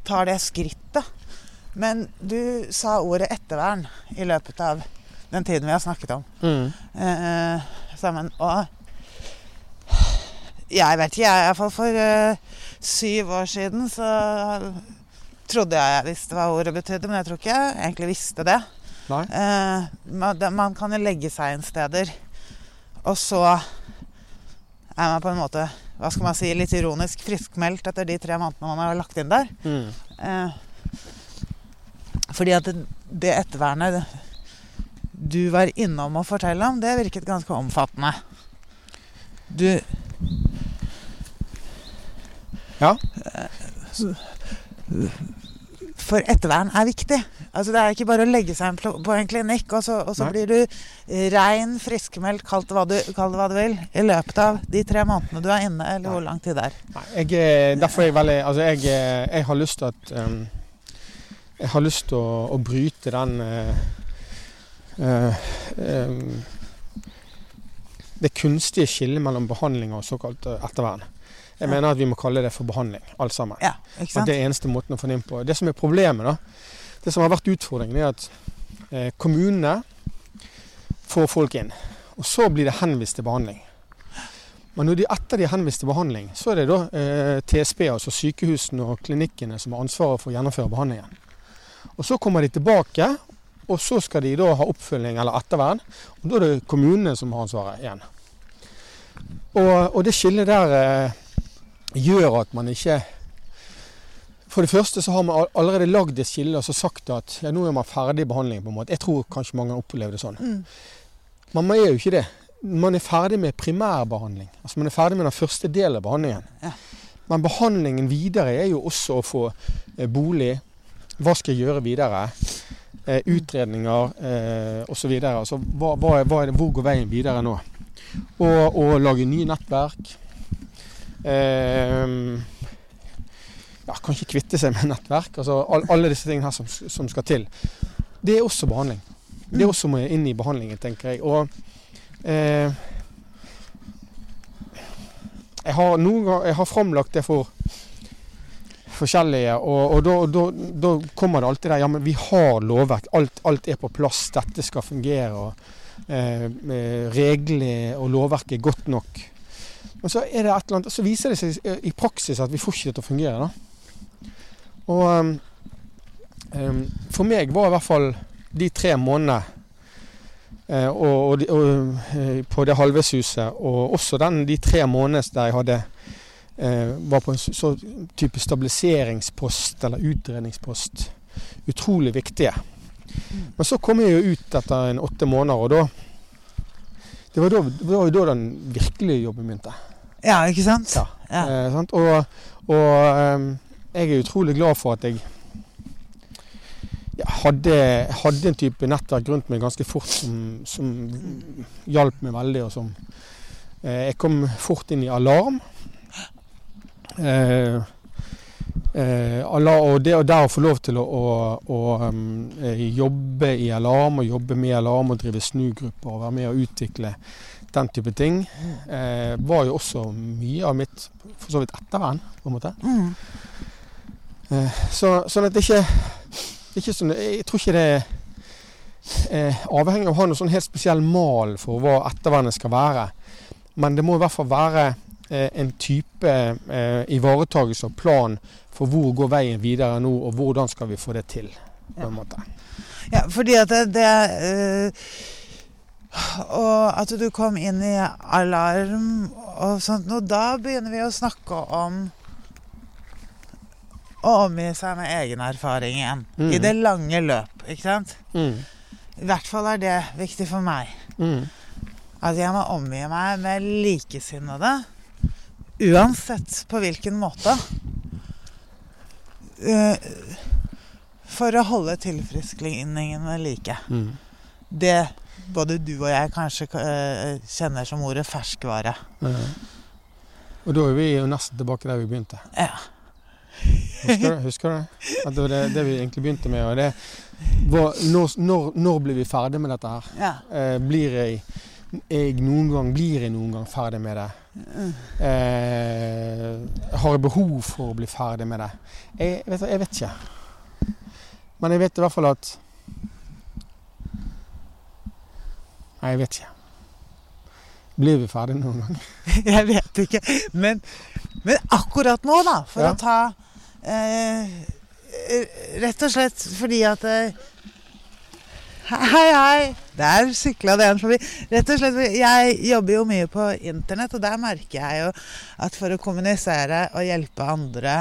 tar det skrittet. Men du sa ordet ettervern i løpet av den tiden vi har snakket om Mm. eh, sammen. Og jeg vet ikke, jeg. Iallfall for eh, syv år siden så trodde jeg jeg visste hva ordet betydde, men jeg tror ikke jeg egentlig visste det. Eh, man, man kan jo legge seg inn steder, og så er man på en måte hva skal man si, litt ironisk friskmeldt etter de tre månedene man har lagt inn der. Mm. Eh, fordi at det, det ettervernet du var innom å fortelle om, det virket ganske omfattende. Du Ja. For ettervern er viktig. Altså Det er ikke bare å legge seg på en klinikk, og så, og så blir du rein, friskmeldt, kall det hva du, vil, i løpet av de tre månedene du er inne, eller hvor lang tid det er. Nei, jeg, er- derfor er jeg veldig Altså, jeg, er- jeg har lyst til at um, Jeg har lyst til å, å bryte den uh, uh, um, Det kunstige skillet mellom behandling og såkalt eh, ettervern. Jeg mener at vi må kalle det for behandling, alt sammen. Ja, sant? det er eneste måten å få det inn på. Det som er problemet, da, det som har vært utfordringen, er at eh, kommunene får folk inn. Og så blir det henvist til behandling. Men når de etter de er henvist til behandling, så er det da eh, TSB, altså sykehusene og klinikkene, som har ansvaret for å gjennomføre behandlingen. Og så kommer de tilbake, og så skal de da ha oppfølging eller ettervern. Og da er det kommunene som har ansvaret igjen. Og, og det skillet der eh, gjør at man ikke For det første så har man allerede lagd et skille og så sagt at ja, nå er man ferdig i behandlingen. på en måte. Jeg tror kanskje mange opplever det sånn. Mm. Men man er jo ikke det. Man er ferdig med primærbehandling. Altså Man er ferdig med den første delen av behandlingen. Ja. Men behandlingen videre er jo også å få eh, bolig. Hva skal jeg gjøre videre? Eh, utredninger eh, osv. Altså, hva, hva, hva er det, hvor går veien videre nå? Og, og lage nye nettverk. Eh, ja, ikke kvitte seg med nettverk. Altså all, alle disse tingene her som, som skal til. Det er også behandling. Det er også må inn i behandlingen, tenker jeg. Og eh, jeg har noen jeg har framlagt det for forskjellige, og, og da, kommer det alltid der Ja, men vi har lovverk. Alt, alt er på plass. Dette skal fungere. og eh, Reglene og lovverket er godt nok. Men så er det et eller annet, så viser det seg eh, i praksis at vi får ikke det til å fungere. da. Og um, for meg var i hvert fall de tre månedene og, og, og, på det halvveishuset, og også den, de tre månedene der jeg hadde eh, var på en så, type stabiliseringspost eller utredningspost, utrolig viktige. Men så kom jeg jo ut etter en åtte måneder, og da Det var, da, jo da den virkelige jobben begynte. Ja, ikke sant? Ja. Ja. Eh, sant? Og, og um, jeg er utrolig glad for at jeg hadde, hadde en type nettverk rundt meg ganske fort som, som hjalp meg veldig, og som eh, Jeg kom fort inn i alarm. Eh, eh, og det og der å få lov til å, å, å um, jobbe i alarm, og jobbe med alarm, og drive snugrupper og være med å utvikle den type ting, eh, var jo også mye av mitt for så vidt ettervern, på en måte. Mm. Eh, så, sånn at det ikke, ikke sånn, Jeg tror ikke det eh, avhengig av å ha noen sånn helt spesiell mal for hva ettervernet skal være. Men det må i hvert fall være eh, en type eh, ivaretagelse og plan for hvor går veien videre nå, og hvordan skal vi få det til. på en måte. Ja, fordi at det, det eh, Og at du kom inn i alarm og sånt Og da begynner vi å snakke om å omgi seg med egen erfaring igjen. Mm. I det lange løp, ikke sant? Mm. I hvert fall er det viktig for meg. Mm. At jeg må omgi meg med likesinnede. Uansett på hvilken måte. Eh, For å holde tilfriskningene like. Mm. Det både du og jeg kanskje eh, kjenner som ordet ferskvare. Ja. Og da er vi jo nesten tilbake der vi begynte. Ja. Husker du, husker du det? At det var det, det vi egentlig begynte med. Og det var, når, når, når blir vi ferdig med dette her? ja. Eh, blir jeg, jeg noen gang, blir jeg noen gang ferdig med det? Eh, har jeg behov for å bli ferdig med det? Jeg vet, jeg vet ikke. Men jeg vet i hvert fall at Nei, jeg vet ikke. Blir vi ferdig noen gang? Jeg vet ikke. Men, men akkurat nå, da, for Ja. å ta eh, Rett og slett fordi at eh, Hei, hei! Der sykla det en forbi. Rett og slett, Jeg jobber jo mye på internett, og der merker jeg jo at for å kommunisere og hjelpe andre,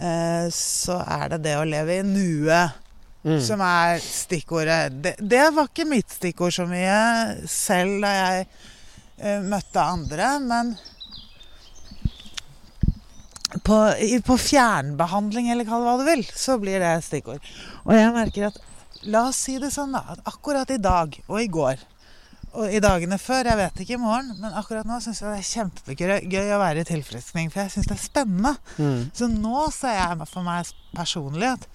eh, så er det det å leve i nuet Mm. som er stikkordet. Det, det var ikke mitt stikkord så mye selv da jeg uh, møtte andre, men på, i, på fjernbehandling, eller kall det hva du vil, så blir det stikkord. Og jeg merker at La oss si det sånn, da. At akkurat i dag og i går og i dagene før, jeg vet ikke i morgen, men akkurat nå syns jeg det er kjempegøy å være i tilfriskning. For jeg syns det er spennende. Mm. Så nå ser jeg for meg personlig at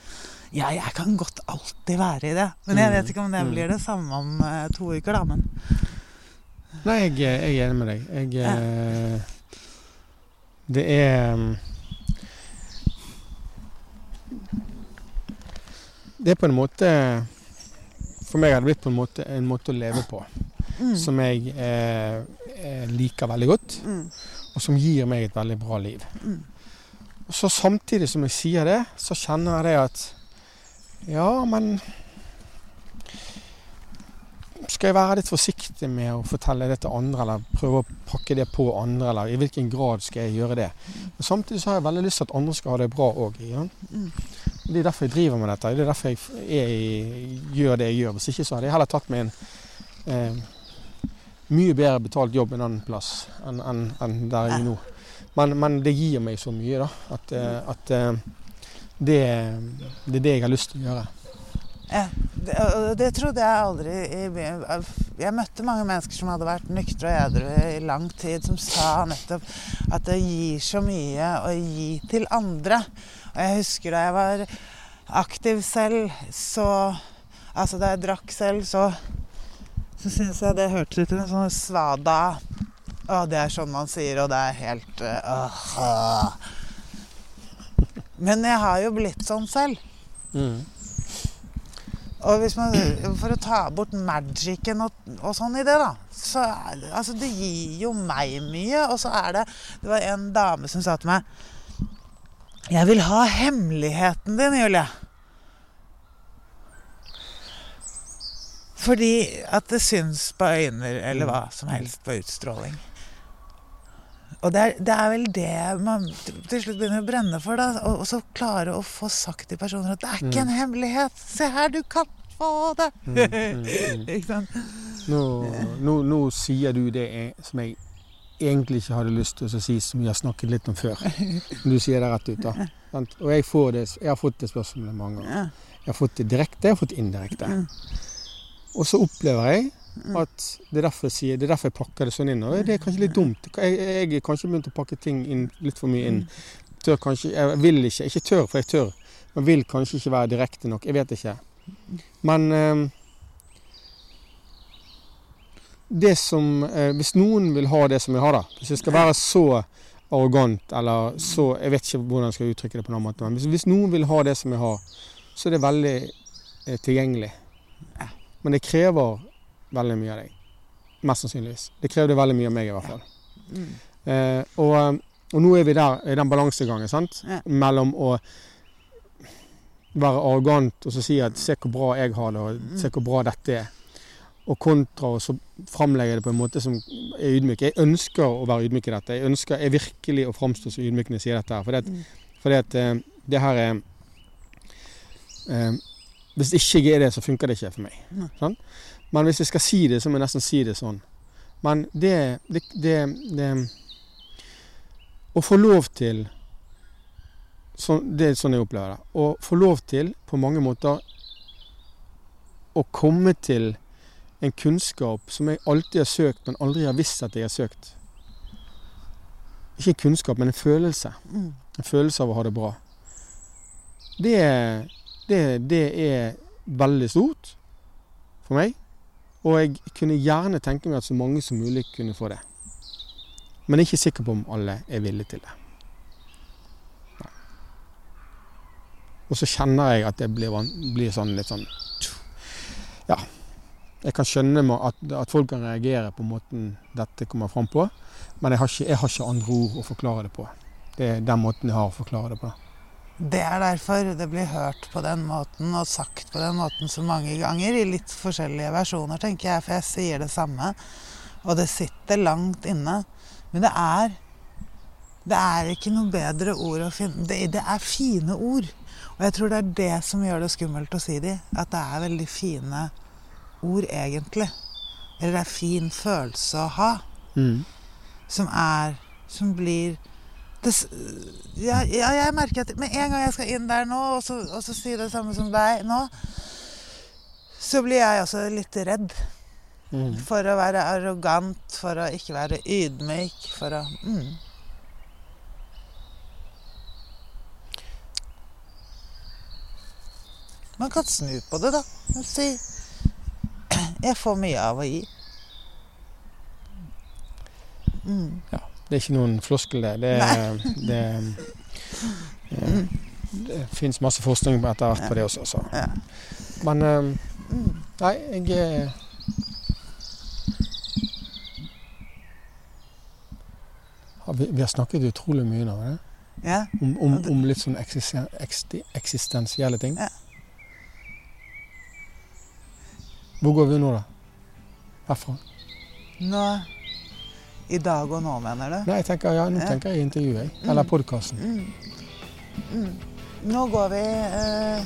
ja, jeg kan godt alltid være i det. Men jeg vet ikke om det Mm. blir det samme om eh, to uker, da. Men Nei, jeg, jeg er enig med deg. Jeg, Ja. eh, Det er mm, Det er på en måte For meg har det blitt på en måte en måte å leve på mm. som jeg eh, eh, liker veldig godt, Mm. og som gir meg et veldig bra liv. Mm. Og så Samtidig som jeg sier det, så kjenner jeg det at Ja, men skal jeg være litt forsiktig med å fortelle det til andre, eller prøve å pakke det på andre, eller i hvilken grad skal jeg gjøre det? Men samtidig så har jeg veldig lyst til at andre skal ha det bra òg. Mm. Det er derfor jeg driver med dette. Det er derfor jeg jeg gjør det jeg gjør. Hvis ikke så hadde jeg heller tatt meg en eh, mye bedre betalt jobb en annen plass enn enn- enn der jeg er nå. Men, men det gir meg så mye, da. At, eh, at eh, det, det er det jeg har lyst til å gjøre. Ja, det, det trodde jeg aldri byen. Jeg møtte mange mennesker som hadde vært nyktre og edru i lang tid, som sa nettopp at det gir så mye å gi til andre. Og jeg husker da jeg var aktiv selv, så Altså da jeg drakk selv, så så syns jeg det hørtes ut som en sånn svada Å, det er sånn man sier, og det er helt øh, øh. Men jeg har jo blitt sånn selv. Mm. Og man, For å ta bort magicen og, og sånn i det, da så altså det gir jo meg mye. Og så er det Det var en dame som sa til meg Jeg vil ha hemmeligheten din, Julie. Fordi at det syns på øyne eller hva som helst på utstråling. Og det er, det er vel det man til slutt begynner å brenne for. da, Og og så klare å få sagt til personer at det er ikke en hemmelighet. Se her, du kan få det! Mm, mm, mm. ikke sant? Nå, nå, nå sier du det som jeg egentlig ikke hadde lyst til å si, som vi har snakket litt om før. Men du sier det rett ut, da. Og jeg, får det, jeg har fått det spørsmålet mange ganger. Jeg har fått det direkte, jeg har fått det indirekte. Og så opplever jeg at det er derfor jeg det er derfor jeg pakker det sånn inn. Og det er kanskje litt dumt. Jeg, jeg er kanskje begynt å pakke ting inn litt for mye inn. Tør kanskje, jeg vil ikke, ikke tør, for jeg tør. Men vil kanskje ikke være direkte nok. Jeg vet ikke. Men eh, det som eh, Hvis noen vil ha det som jeg har, da. Hvis jeg skal være så arrogant eller så Jeg vet ikke hvordan jeg skal uttrykke det på noen måte. Men hvis, hvis noen vil ha det som jeg har, så er det veldig eh, tilgjengelig. Men det krever veldig mye av deg. Mest sannsynligvis. Det krevde veldig mye av meg, i hvert fall. Eh, og, og nå er vi der i den balansegangen sant? Ja. mellom å være arrogant og så si at 'se hvor bra jeg har det', og 'se hvor bra dette er'. Og kontra og så framlegge det på en måte som er ydmyk. Jeg ønsker å være ydmyk i dette. Jeg ønsker jeg virkelig å framstå så ydmyk når jeg sier dette her. Fordi at, fordi at eh, det her er eh, Hvis ikke jeg er det, så funker det ikke for meg. Nei. Men hvis jeg skal si det, så må jeg nesten si det sånn. Men det, det, det, det Å få lov til så, Det er sånn jeg opplever det. Å få lov til, på mange måter, å komme til en kunnskap som jeg alltid har søkt, men aldri har visst at jeg har søkt. Ikke en kunnskap, men en følelse. En følelse av å ha det bra. Det, det er veldig stort for meg. Og jeg kunne gjerne tenke meg at så mange som mulig kunne få det. Men jeg er ikke sikker på om alle er villige til det. Nei. Og så kjenner jeg at det blir, blir sånn litt sånn Ja. Jeg kan skjønne at, at folk kan reagere på måten dette kommer fram på, men jeg har ikke, jeg har ikke andre ord å forklare det på. Det er den måten jeg har å forklare det på. Det er derfor det blir hørt på den måten og sagt på den måten så mange ganger, i litt forskjellige versjoner, tenker jeg, for jeg sier det samme. Og det sitter langt inne. Men det er Det er ikke noe bedre ord å finne Det, det er fine ord. Og jeg tror det er det som gjør det skummelt å si de. At det er veldig fine ord, egentlig. Eller det er fin følelse å ha. Mm. Som er Som blir det, ja, ja, jeg merker at med en gang jeg skal inn der nå, og så, og så si det samme som deg nå, så blir jeg også litt redd Mm. for å være arrogant, for å ikke være ydmyk, for å mm. Man kan snu på det, da. Og si Jeg får mye av å gi. Mm. Det er ikke noen floskel, det. Det, det, det, det fins masse forskning etter hvert på det også. Så. Men eh, Mm. nei, jeg eh, vi, vi har snakket utrolig mye nå, Det? ja. om, om, om litt sånn eksisten, eksistensielle ting. Ja. Hvor går vi nå, da? Herfra? Nå I dag og nå, mener du? Nei, jeg tenker, ja, nå tenker jeg intervjuet, jeg. Eller podkasten. Mm. Mm. Nå går vi eh,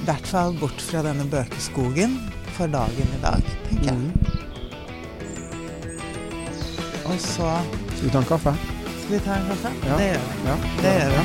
i hvert fall bort fra denne bøkeskogen for dagen i dag, tenker jeg. Mm. Og så Skal vi ta en kaffe? skal vi ta en kaffe. Ja. Det gjør vi. Ja. Det gjør vi.